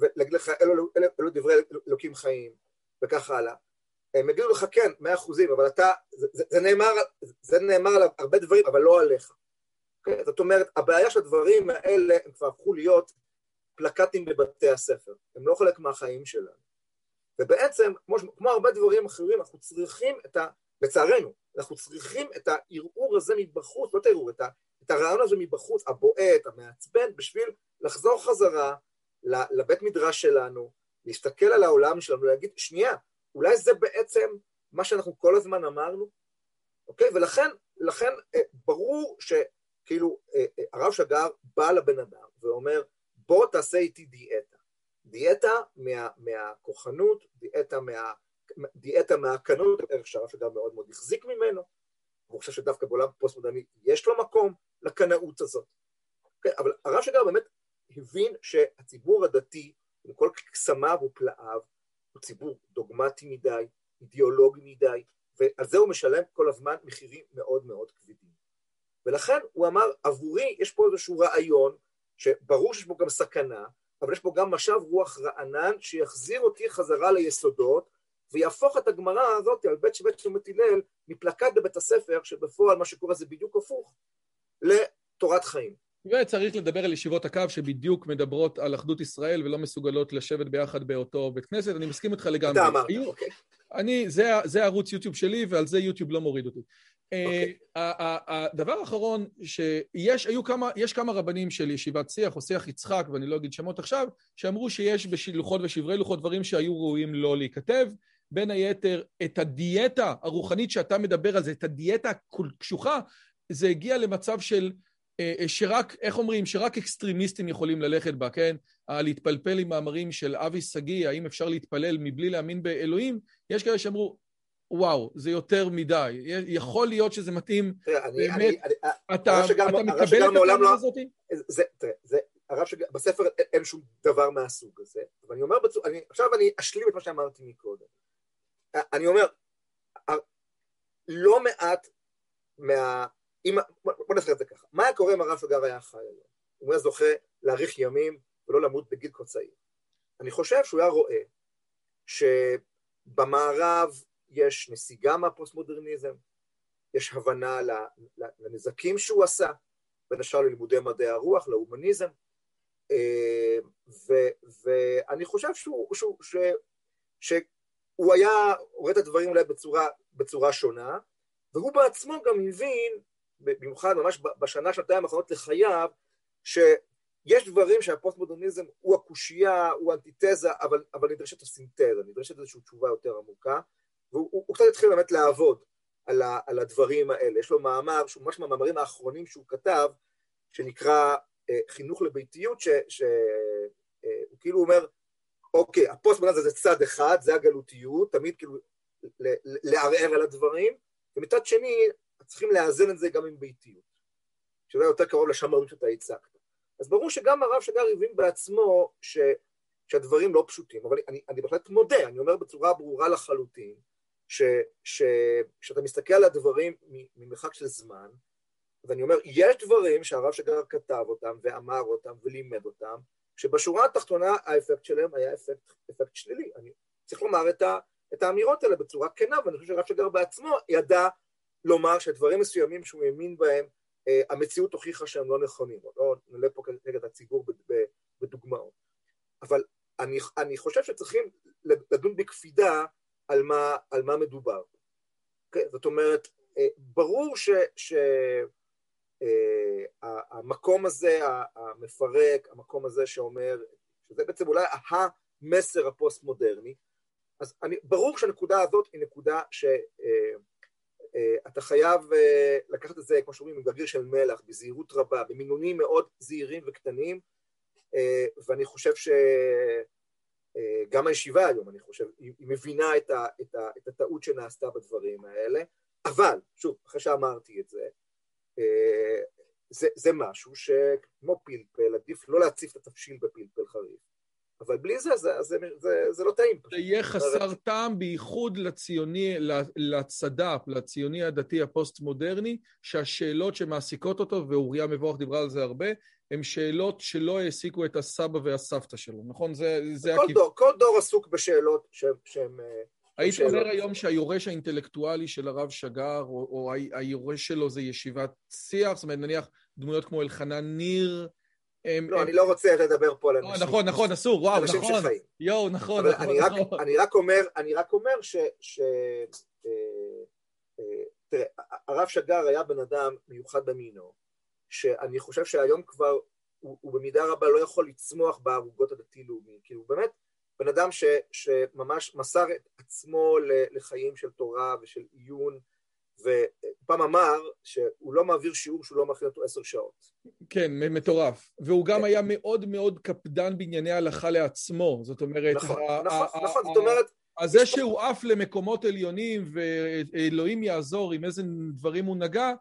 ולהגיד לך, אלו, אלו, אלו, אלו דברי אלוקים חיים, וכך הלאה. הם יגידו לך כן, מאה אחוזים, אבל אתה, זה, זה, זה, נאמר, זה נאמר על הרבה דברים, אבל לא עליך. Okay? אוקיי? זאת אומרת, הבעיה של הדברים האלה, הם כבר הפכו להיות פלקטים בבתי הספר, הם לא חלק מהחיים שלנו. ובעצם, כמו, כמו הרבה דברים אחרים, אנחנו צריכים את ה... לצערנו, אנחנו צריכים את הערעור הזה מבחוץ, לא את הערעור, את, את הרעיון הזה מבחוץ, הבועט, המעצבן, בשביל לחזור חזרה לבית מדרש שלנו, להסתכל על העולם שלנו, להגיד, שנייה, אולי זה בעצם מה שאנחנו כל הזמן אמרנו, אוקיי? ולכן לכן, אה, ברור שכאילו אה, אה, הרב שגר בא לבן אדם ואומר, בוא תעשה איתי דיאטה. דיאטה מה, מהכוחנות, דיאטה, מה, דיאטה מהקנות, ערך שהרב שגר מאוד מאוד החזיק ממנו, והוא חושב שדווקא בעולם פוסט-מודרני יש לו מקום לקנאות הזאת. אוקיי? אבל הרב שגר באמת הבין שהציבור הדתי, עם כל קסמיו ופלאיו, הוא ציבור דוגמטי מדי, אידיאולוגי מדי, ועל זה הוא משלם כל הזמן מחירים מאוד מאוד כבדים. ולכן הוא אמר, עבורי יש פה איזשהו רעיון, שברור שיש בו גם סכנה, אבל יש פה גם משב רוח רענן שיחזיר אותי חזרה ליסודות, ויהפוך את הגמרא הזאת על בית שבית שבט הלל מפלקט בבית הספר, שבפועל מה שקורה זה בדיוק הפוך, לתורת חיים. וצריך לדבר על ישיבות הקו שבדיוק מדברות על אחדות ישראל ולא מסוגלות לשבת ביחד באותו בית כנסת, אני מסכים איתך לגמרי. אתה אמרת, אוקיי. אני, זה, זה הערוץ יוטיוב שלי ועל זה יוטיוב לא מוריד אותי. Okay. אוקיי. הדבר האחרון, שיש היו כמה, יש כמה רבנים של ישיבת שיח או שיח יצחק, ואני לא אגיד שמות עכשיו, שאמרו שיש בלוחות ושברי לוחות דברים שהיו ראויים לא להיכתב. בין היתר, את הדיאטה הרוחנית שאתה מדבר על זה, את הדיאטה הקשוחה, זה הגיע למצב של אה, אה, שרק, איך אומרים, שרק אקסטרימיסטים יכולים ללכת בה, כן? להתפלפל עם מאמרים של אבי שגיא, האם אפשר להתפלל מבלי להאמין באלוהים, יש כאלה שאמרו, וואו, זה יותר מדי. יכול להיות שזה מתאים, באמת, אתה מקבל את הטענה לא- הזאת? הרב שגר, בספר אין שום דבר מהסוג הזה, אבל אני אומר, עכשיו אני אשלים את מה שאמרתי מקודם. אני אומר, לא מעט מה... אם, בוא נעשה את זה ככה, מה היה קורה אם הרב שגר היה חי היום? אם הוא היה זוכה להאריך ימים ולא למות בגיל כה צעיר. אני חושב שהוא היה רואה שבמערב יש נסיגה מהפוסט-מודרניזם, יש הבנה לנזקים שהוא עשה, בין השאר ללימודי מדעי הרוח, להומניזם, אה, ואני חושב שהוא, שהוא, ש, שהוא היה רואה את הדברים אולי בצורה, בצורה שונה, והוא בעצמו גם הבין, במיוחד ממש בשנה, שנתיים האחרונות לחייו, שיש דברים שהפוסט-מודרניזם הוא הקושייה, הוא אנטיתזה, אבל, אבל נדרשת הסינתזה, נדרשת איזושהי תשובה יותר עמוקה, והוא הוא, הוא קצת התחיל באמת לעבוד על, ה, על הדברים האלה. יש לו מאמר, שהוא ממש מהמאמרים האחרונים שהוא כתב, שנקרא אה, חינוך לביתיות, שהוא אה, כאילו אומר, אוקיי, הפוסט-מודרניזם זה צד אחד, זה הגלותיות, תמיד כאילו לערער על הדברים, ומצד שני, צריכים לאזן את זה גם עם ביתיות, שזה יותר קרוב לשמרנות שאתה הצגת. אז ברור שגם הרב שגר הבין בעצמו ש, שהדברים לא פשוטים, אבל אני, אני בהחלט מודה, אני אומר בצורה ברורה לחלוטין, שכשאתה מסתכל על הדברים ממרחק של זמן, ואני אומר, יש דברים שהרב שגר כתב אותם ואמר אותם ולימד אותם, שבשורה התחתונה האפקט שלהם היה אפקט, אפקט שלילי. אני צריך לומר את, ה, את האמירות האלה בצורה כנה, ואני חושב שהרב שגר בעצמו ידע לומר שדברים מסוימים שהוא האמין בהם, אה, המציאות הוכיחה שהם לא נכונים. לא נעלה פה נגד הציבור בדוגמאות. אבל אני, אני חושב שצריכים לדון בקפידה על מה, על מה מדובר. אוקיי? זאת אומרת, אה, ברור ש... ש Uh, המקום הזה המפרק, המקום הזה שאומר, שזה בעצם אולי המסר הפוסט-מודרני, אז אני, ברור שהנקודה הזאת היא נקודה שאתה uh, uh, חייב לקחת את זה, כמו שאומרים, עם של מלח, בזהירות רבה, במינונים מאוד זהירים וקטנים, ואני חושב ש... אה, גם הישיבה היום, אני חושב, היא מבינה את, ה, את, ה, את הטעות שנעשתה בדברים האלה, אבל, שוב, אחרי שאמרתי את זה, אה, זה, זה משהו שכמו פלפל, עדיף לא להציף את התבשיל בפלפל חריף. אבל בלי זה, זה, זה, זה, זה לא טעים. זה יהיה חסר טעם, בייחוד לציוני, לצדפ, לציוני הדתי הפוסט-מודרני, שהשאלות שמעסיקות אותו, ואוריה מבורך דיברה על זה הרבה, הן שאלות שלא העסיקו את הסבא והסבתא שלו, נכון? זה, זה כל, דור, כל דור עסוק בשאלות שהן... אה, היית אומר היום שהיורש האינטלקטואלי של הרב שגר, או, או היורש שלו זה ישיבת שיח, זאת אומרת, נניח דמויות כמו אלחנן ניר, לא. אני לא רוצה לדבר פה על לא, אנשים. נכון, נכון, אסור, וואו, נכון. יואו, נכון, נכון, אני נכון. רק, אני רק אומר, אני רק אומר ש... אה, אה, תראה, הרב שגר היה בן אדם מיוחד במינו, שאני חושב שהיום כבר הוא, הוא במידה רבה לא יכול לצמוח בערוגות הדתי-לאומי, כאילו באמת בן אדם ש, שממש מסר את עצמו לחיים של תורה ושל עיון, ופעם אמר שהוא לא מעביר שיעור שהוא לא מכין אותו עשר שעות. כן, מטורף. והוא גם כן. היה מאוד מאוד קפדן בענייני הלכה לעצמו, זאת אומרת... נכון, נכון, נכון, זאת אומרת... אז זה שהוא עף למקומות עליונים ואלוהים יעזור עם איזה דברים הוא נגע,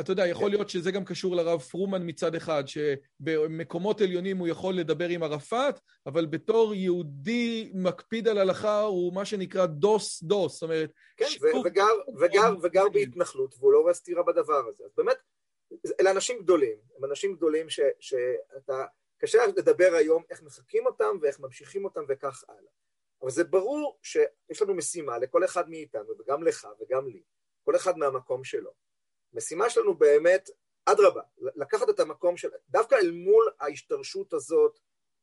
אתה יודע, יכול. להיות שזה גם קשור לרב פרומן מצד אחד, שבמקומות עליונים הוא יכול לדבר עם ערפאת, אבל בתור יהודי מקפיד על הלכה הוא מה שנקרא דוס דוס, זאת אומרת... כן, שיפור... וגר, וגר, וגר בהתנחלות, והוא לא רואה סתירה בדבר הזה. אז באמת, אלה אנשים גדולים, הם אנשים גדולים ש, שאתה... קשה לדבר היום איך מחקים אותם ואיך ממשיכים אותם וכך הלאה. אבל זה ברור שיש לנו משימה לכל אחד מאיתנו, וגם לך וגם לי, כל אחד מהמקום שלו. משימה שלנו באמת, אדרבה, לקחת את המקום של, דווקא אל מול ההשתרשות הזאת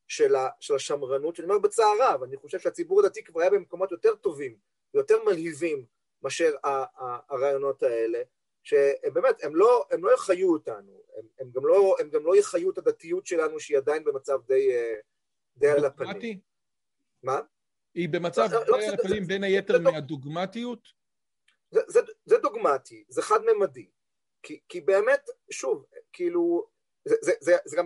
של, ה, של השמרנות, שאני אומר בצער רב, אני חושב שהציבור הדתי כבר היה במקומות יותר טובים ויותר מלהיבים מאשר הרעיונות האלה, שהם באמת, הם לא, הם לא יחיו אותנו, הם, הם, גם לא, הם גם לא יחיו את הדתיות שלנו שהיא עדיין במצב די, אה, די על הפנים. מה? היא במצב לא, לא די על הפנים בין היתר מהדוגמטיות? זה, זה, זה דוגמטי, זה חד-ממדי. כי, כי באמת, שוב, כאילו, זה, זה, זה, זה גם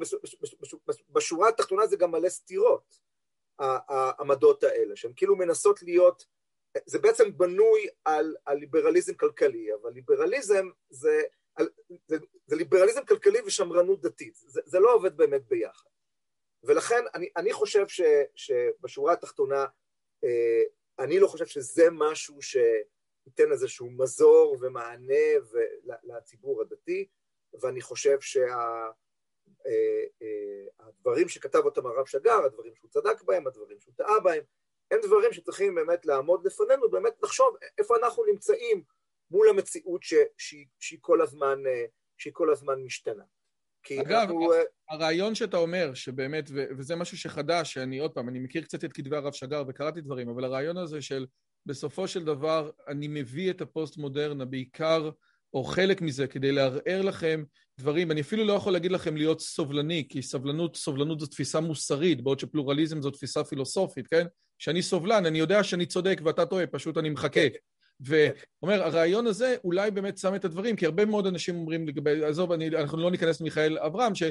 בשורה התחתונה זה גם מלא סתירות, העמדות האלה, שהן כאילו מנסות להיות, זה בעצם בנוי על, על ליברליזם כלכלי, אבל ליברליזם זה, זה, זה ליברליזם כלכלי ושמרנות דתית, זה, זה לא עובד באמת ביחד. ולכן אני, אני חושב ש, שבשורה התחתונה, אה, אני לא חושב שזה משהו שייתן איזשהו מזור ומענה לציבור הדתי, ואני חושב שה... אה, אה, שכתב אותם הרב שגר, הדברים שהוא צדק בהם, הדברים שהוא טעה בהם, הם דברים שצריכים באמת לעמוד לפנינו, באמת לחשוב איפה אנחנו נמצאים מול המציאות ש, שהיא, שהיא, כל הזמן, אה, שהיא כל הזמן משתנה. אגב, אנחנו... הרעיון שאתה אומר, שבאמת, ו- וזה משהו שחדש, שאני עוד פעם, אני מכיר קצת את כתבי הרב שגר וקראתי דברים, אבל הרעיון הזה של בסופו של דבר אני מביא את הפוסט-מודרנה בעיקר או חלק מזה כדי לערער לכם דברים. אני אפילו לא יכול להגיד לכם להיות סובלני, כי סבלנות, סובלנות זו תפיסה מוסרית, בעוד שפלורליזם זו תפיסה פילוסופית, כן? כשאני סובלן, אני יודע שאני צודק ואתה טועה, פשוט אני מחכה. ואומר, הרעיון הזה אולי באמת שם את הדברים, כי הרבה מאוד אנשים אומרים לגבי, עזוב, אני, אנחנו לא ניכנס למיכאל אברהם, ש,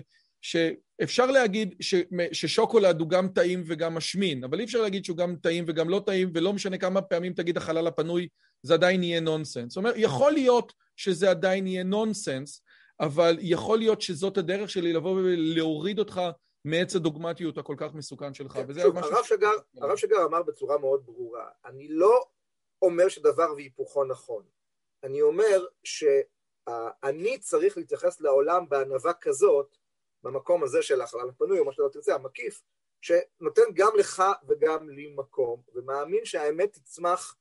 שאפשר להגיד ש, ששוקולד הוא גם טעים וגם משמין, אבל אי אפשר להגיד שהוא גם טעים וגם לא טעים, ולא משנה כמה פעמים תגיד החלל הפנוי, זה עדיין יהיה נונסנס. זאת אומרת, יכול להיות שזה עדיין יהיה נונסנס, אבל יכול להיות שזאת הדרך שלי לבוא ולהוריד אותך מעץ הדוגמטיות הכל כך מסוכן שלך. כן, וזה שוב, הרב שגר, הרב שגר אמר בצורה מאוד ברורה, אני לא אומר שדבר והיפוכו נכון. אני אומר שאני צריך להתייחס לעולם בענווה כזאת, במקום הזה של החלל הפנוי, או מה שאתה תרצה, המקיף, שנותן גם לך וגם לי מקום, ומאמין שהאמת תצמח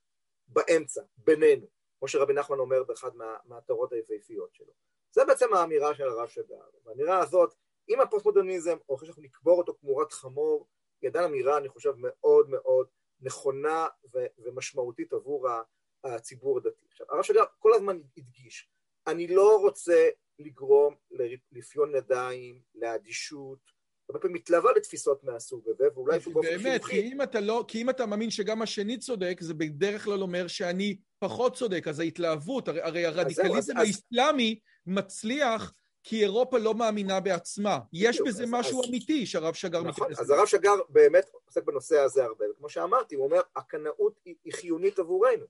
באמצע, בינינו, כמו שרבי נחמן אומר באחד מהתורות היפהפיות שלו. זה בעצם האמירה של הרב שגר. והאמירה הזאת, אם הפוסט-מודרניזם, או אחרי שאנחנו נקבור אותו כמורת חמור, היא עדיין אמירה, אני חושב, מאוד מאוד נכונה ומשמעותית עבור הציבור הדתי. עכשיו, הרב שגר כל הזמן הדגיש, אני לא רוצה לגרום לרפיון ידיים, לאדישות, הרבה פעמים מתלווה לתפיסות מהסוג הזה, ואולי אפילו באופן חינוכי. באמת, כי אם אתה לא, כי אם אתה מאמין שגם השני צודק, זה בדרך כלל אומר שאני פחות צודק, אז ההתלהבות, הרי, הרי הרדיקליזם אז... מצליח כי אירופה לא מאמינה בעצמה. יש בזה משהו אמיתי שהרב שגר נכון, מתייחס. אז הרב שגר באמת עוסק בנושא הזה הרבה, וכמו שאמרתי, הוא אומר, הקנאות היא חיונית עבורנו.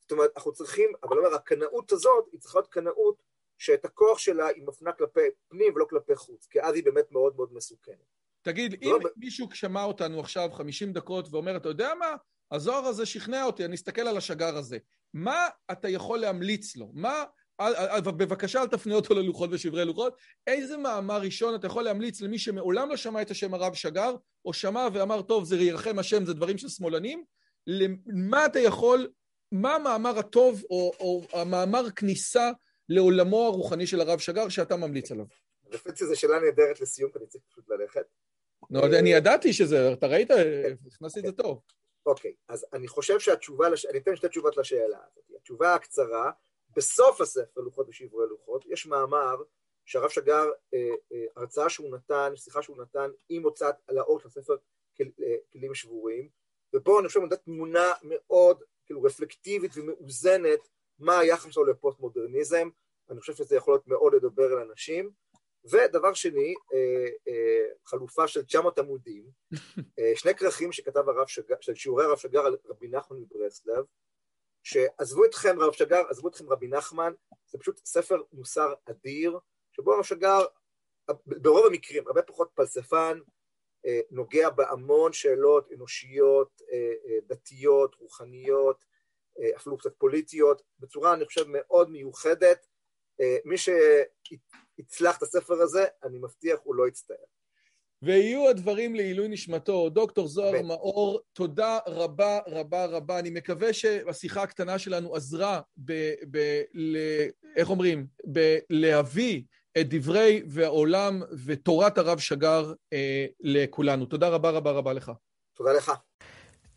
זאת אומרת, אנחנו צריכים, אבל הוא אומר, הקנאות הזאת היא צריכה להיות קנאות שאת הכוח שלה היא מפנה כלפי פנים ולא כלפי חוץ, כי אז היא באמת מאוד מאוד מסוכנת. תגיד, אם לא... מישהו שמע אותנו עכשיו 50 דקות ואומר, אתה יודע מה? הזוהר הזה שכנע אותי, אני אסתכל על השגר הזה. מה אתה יכול להמליץ לו? מה... בבקשה אל תפנה אותו ללוחות ושברי לוחות. איזה מאמר ראשון אתה יכול להמליץ למי שמעולם לא שמע את השם הרב שגר, או שמע ואמר, טוב, זה ירחם השם, זה דברים של שמאלנים? מה אתה יכול, מה המאמר הטוב, או, או המאמר כניסה לעולמו הרוחני של הרב שגר שאתה ממליץ עליו? לפי זו שאלה נהדרת לסיום, כי אני צריך פשוט ללכת. לא, אני ידעתי שזה, אתה ראית? הכנסתי את זה טוב. אוקיי, אז אני חושב שהתשובה, אני אתן שתי תשובות לשאלה הזאת. התשובה הקצרה, בסוף הספר, לוחות ושברי לוחות, יש מאמר שהרב שגר, אה, אה, הרצאה שהוא נתן, שיחה שהוא נתן עם הוצאת לאור של הספר אה, כלים שבורים, ובו אני חושב נתת תמונה מאוד כאילו רפלקטיבית ומאוזנת מה היחס שלו לפוסט-מודרניזם, אני חושב שזה יכול להיות מאוד לדבר על אנשים. ודבר שני, אה, אה, חלופה של 900 עמודים, אה, שני כרכים שכתב הרב שגר, של שיעורי הרב שגר על רבי נחמן מברסלב, שעזבו אתכם רב שגר, עזבו אתכם רבי נחמן, זה פשוט ספר מוסר אדיר, שבו הרב שגר, ברוב המקרים, הרבה פחות פלספן, נוגע בהמון שאלות אנושיות, דתיות, רוחניות, אפילו קצת פוליטיות, בצורה, אני חושב, מאוד מיוחדת. מי שיצלח את הספר הזה, אני מבטיח, הוא לא יצטער. ויהיו הדברים לעילוי נשמתו. דוקטור זוהר מאור, תודה רבה רבה רבה. אני מקווה שהשיחה הקטנה שלנו עזרה ב... ב ל, איך אומרים? בלהביא את דברי והעולם ותורת הרב שגר אה, לכולנו. תודה רבה רבה רבה לך. תודה לך.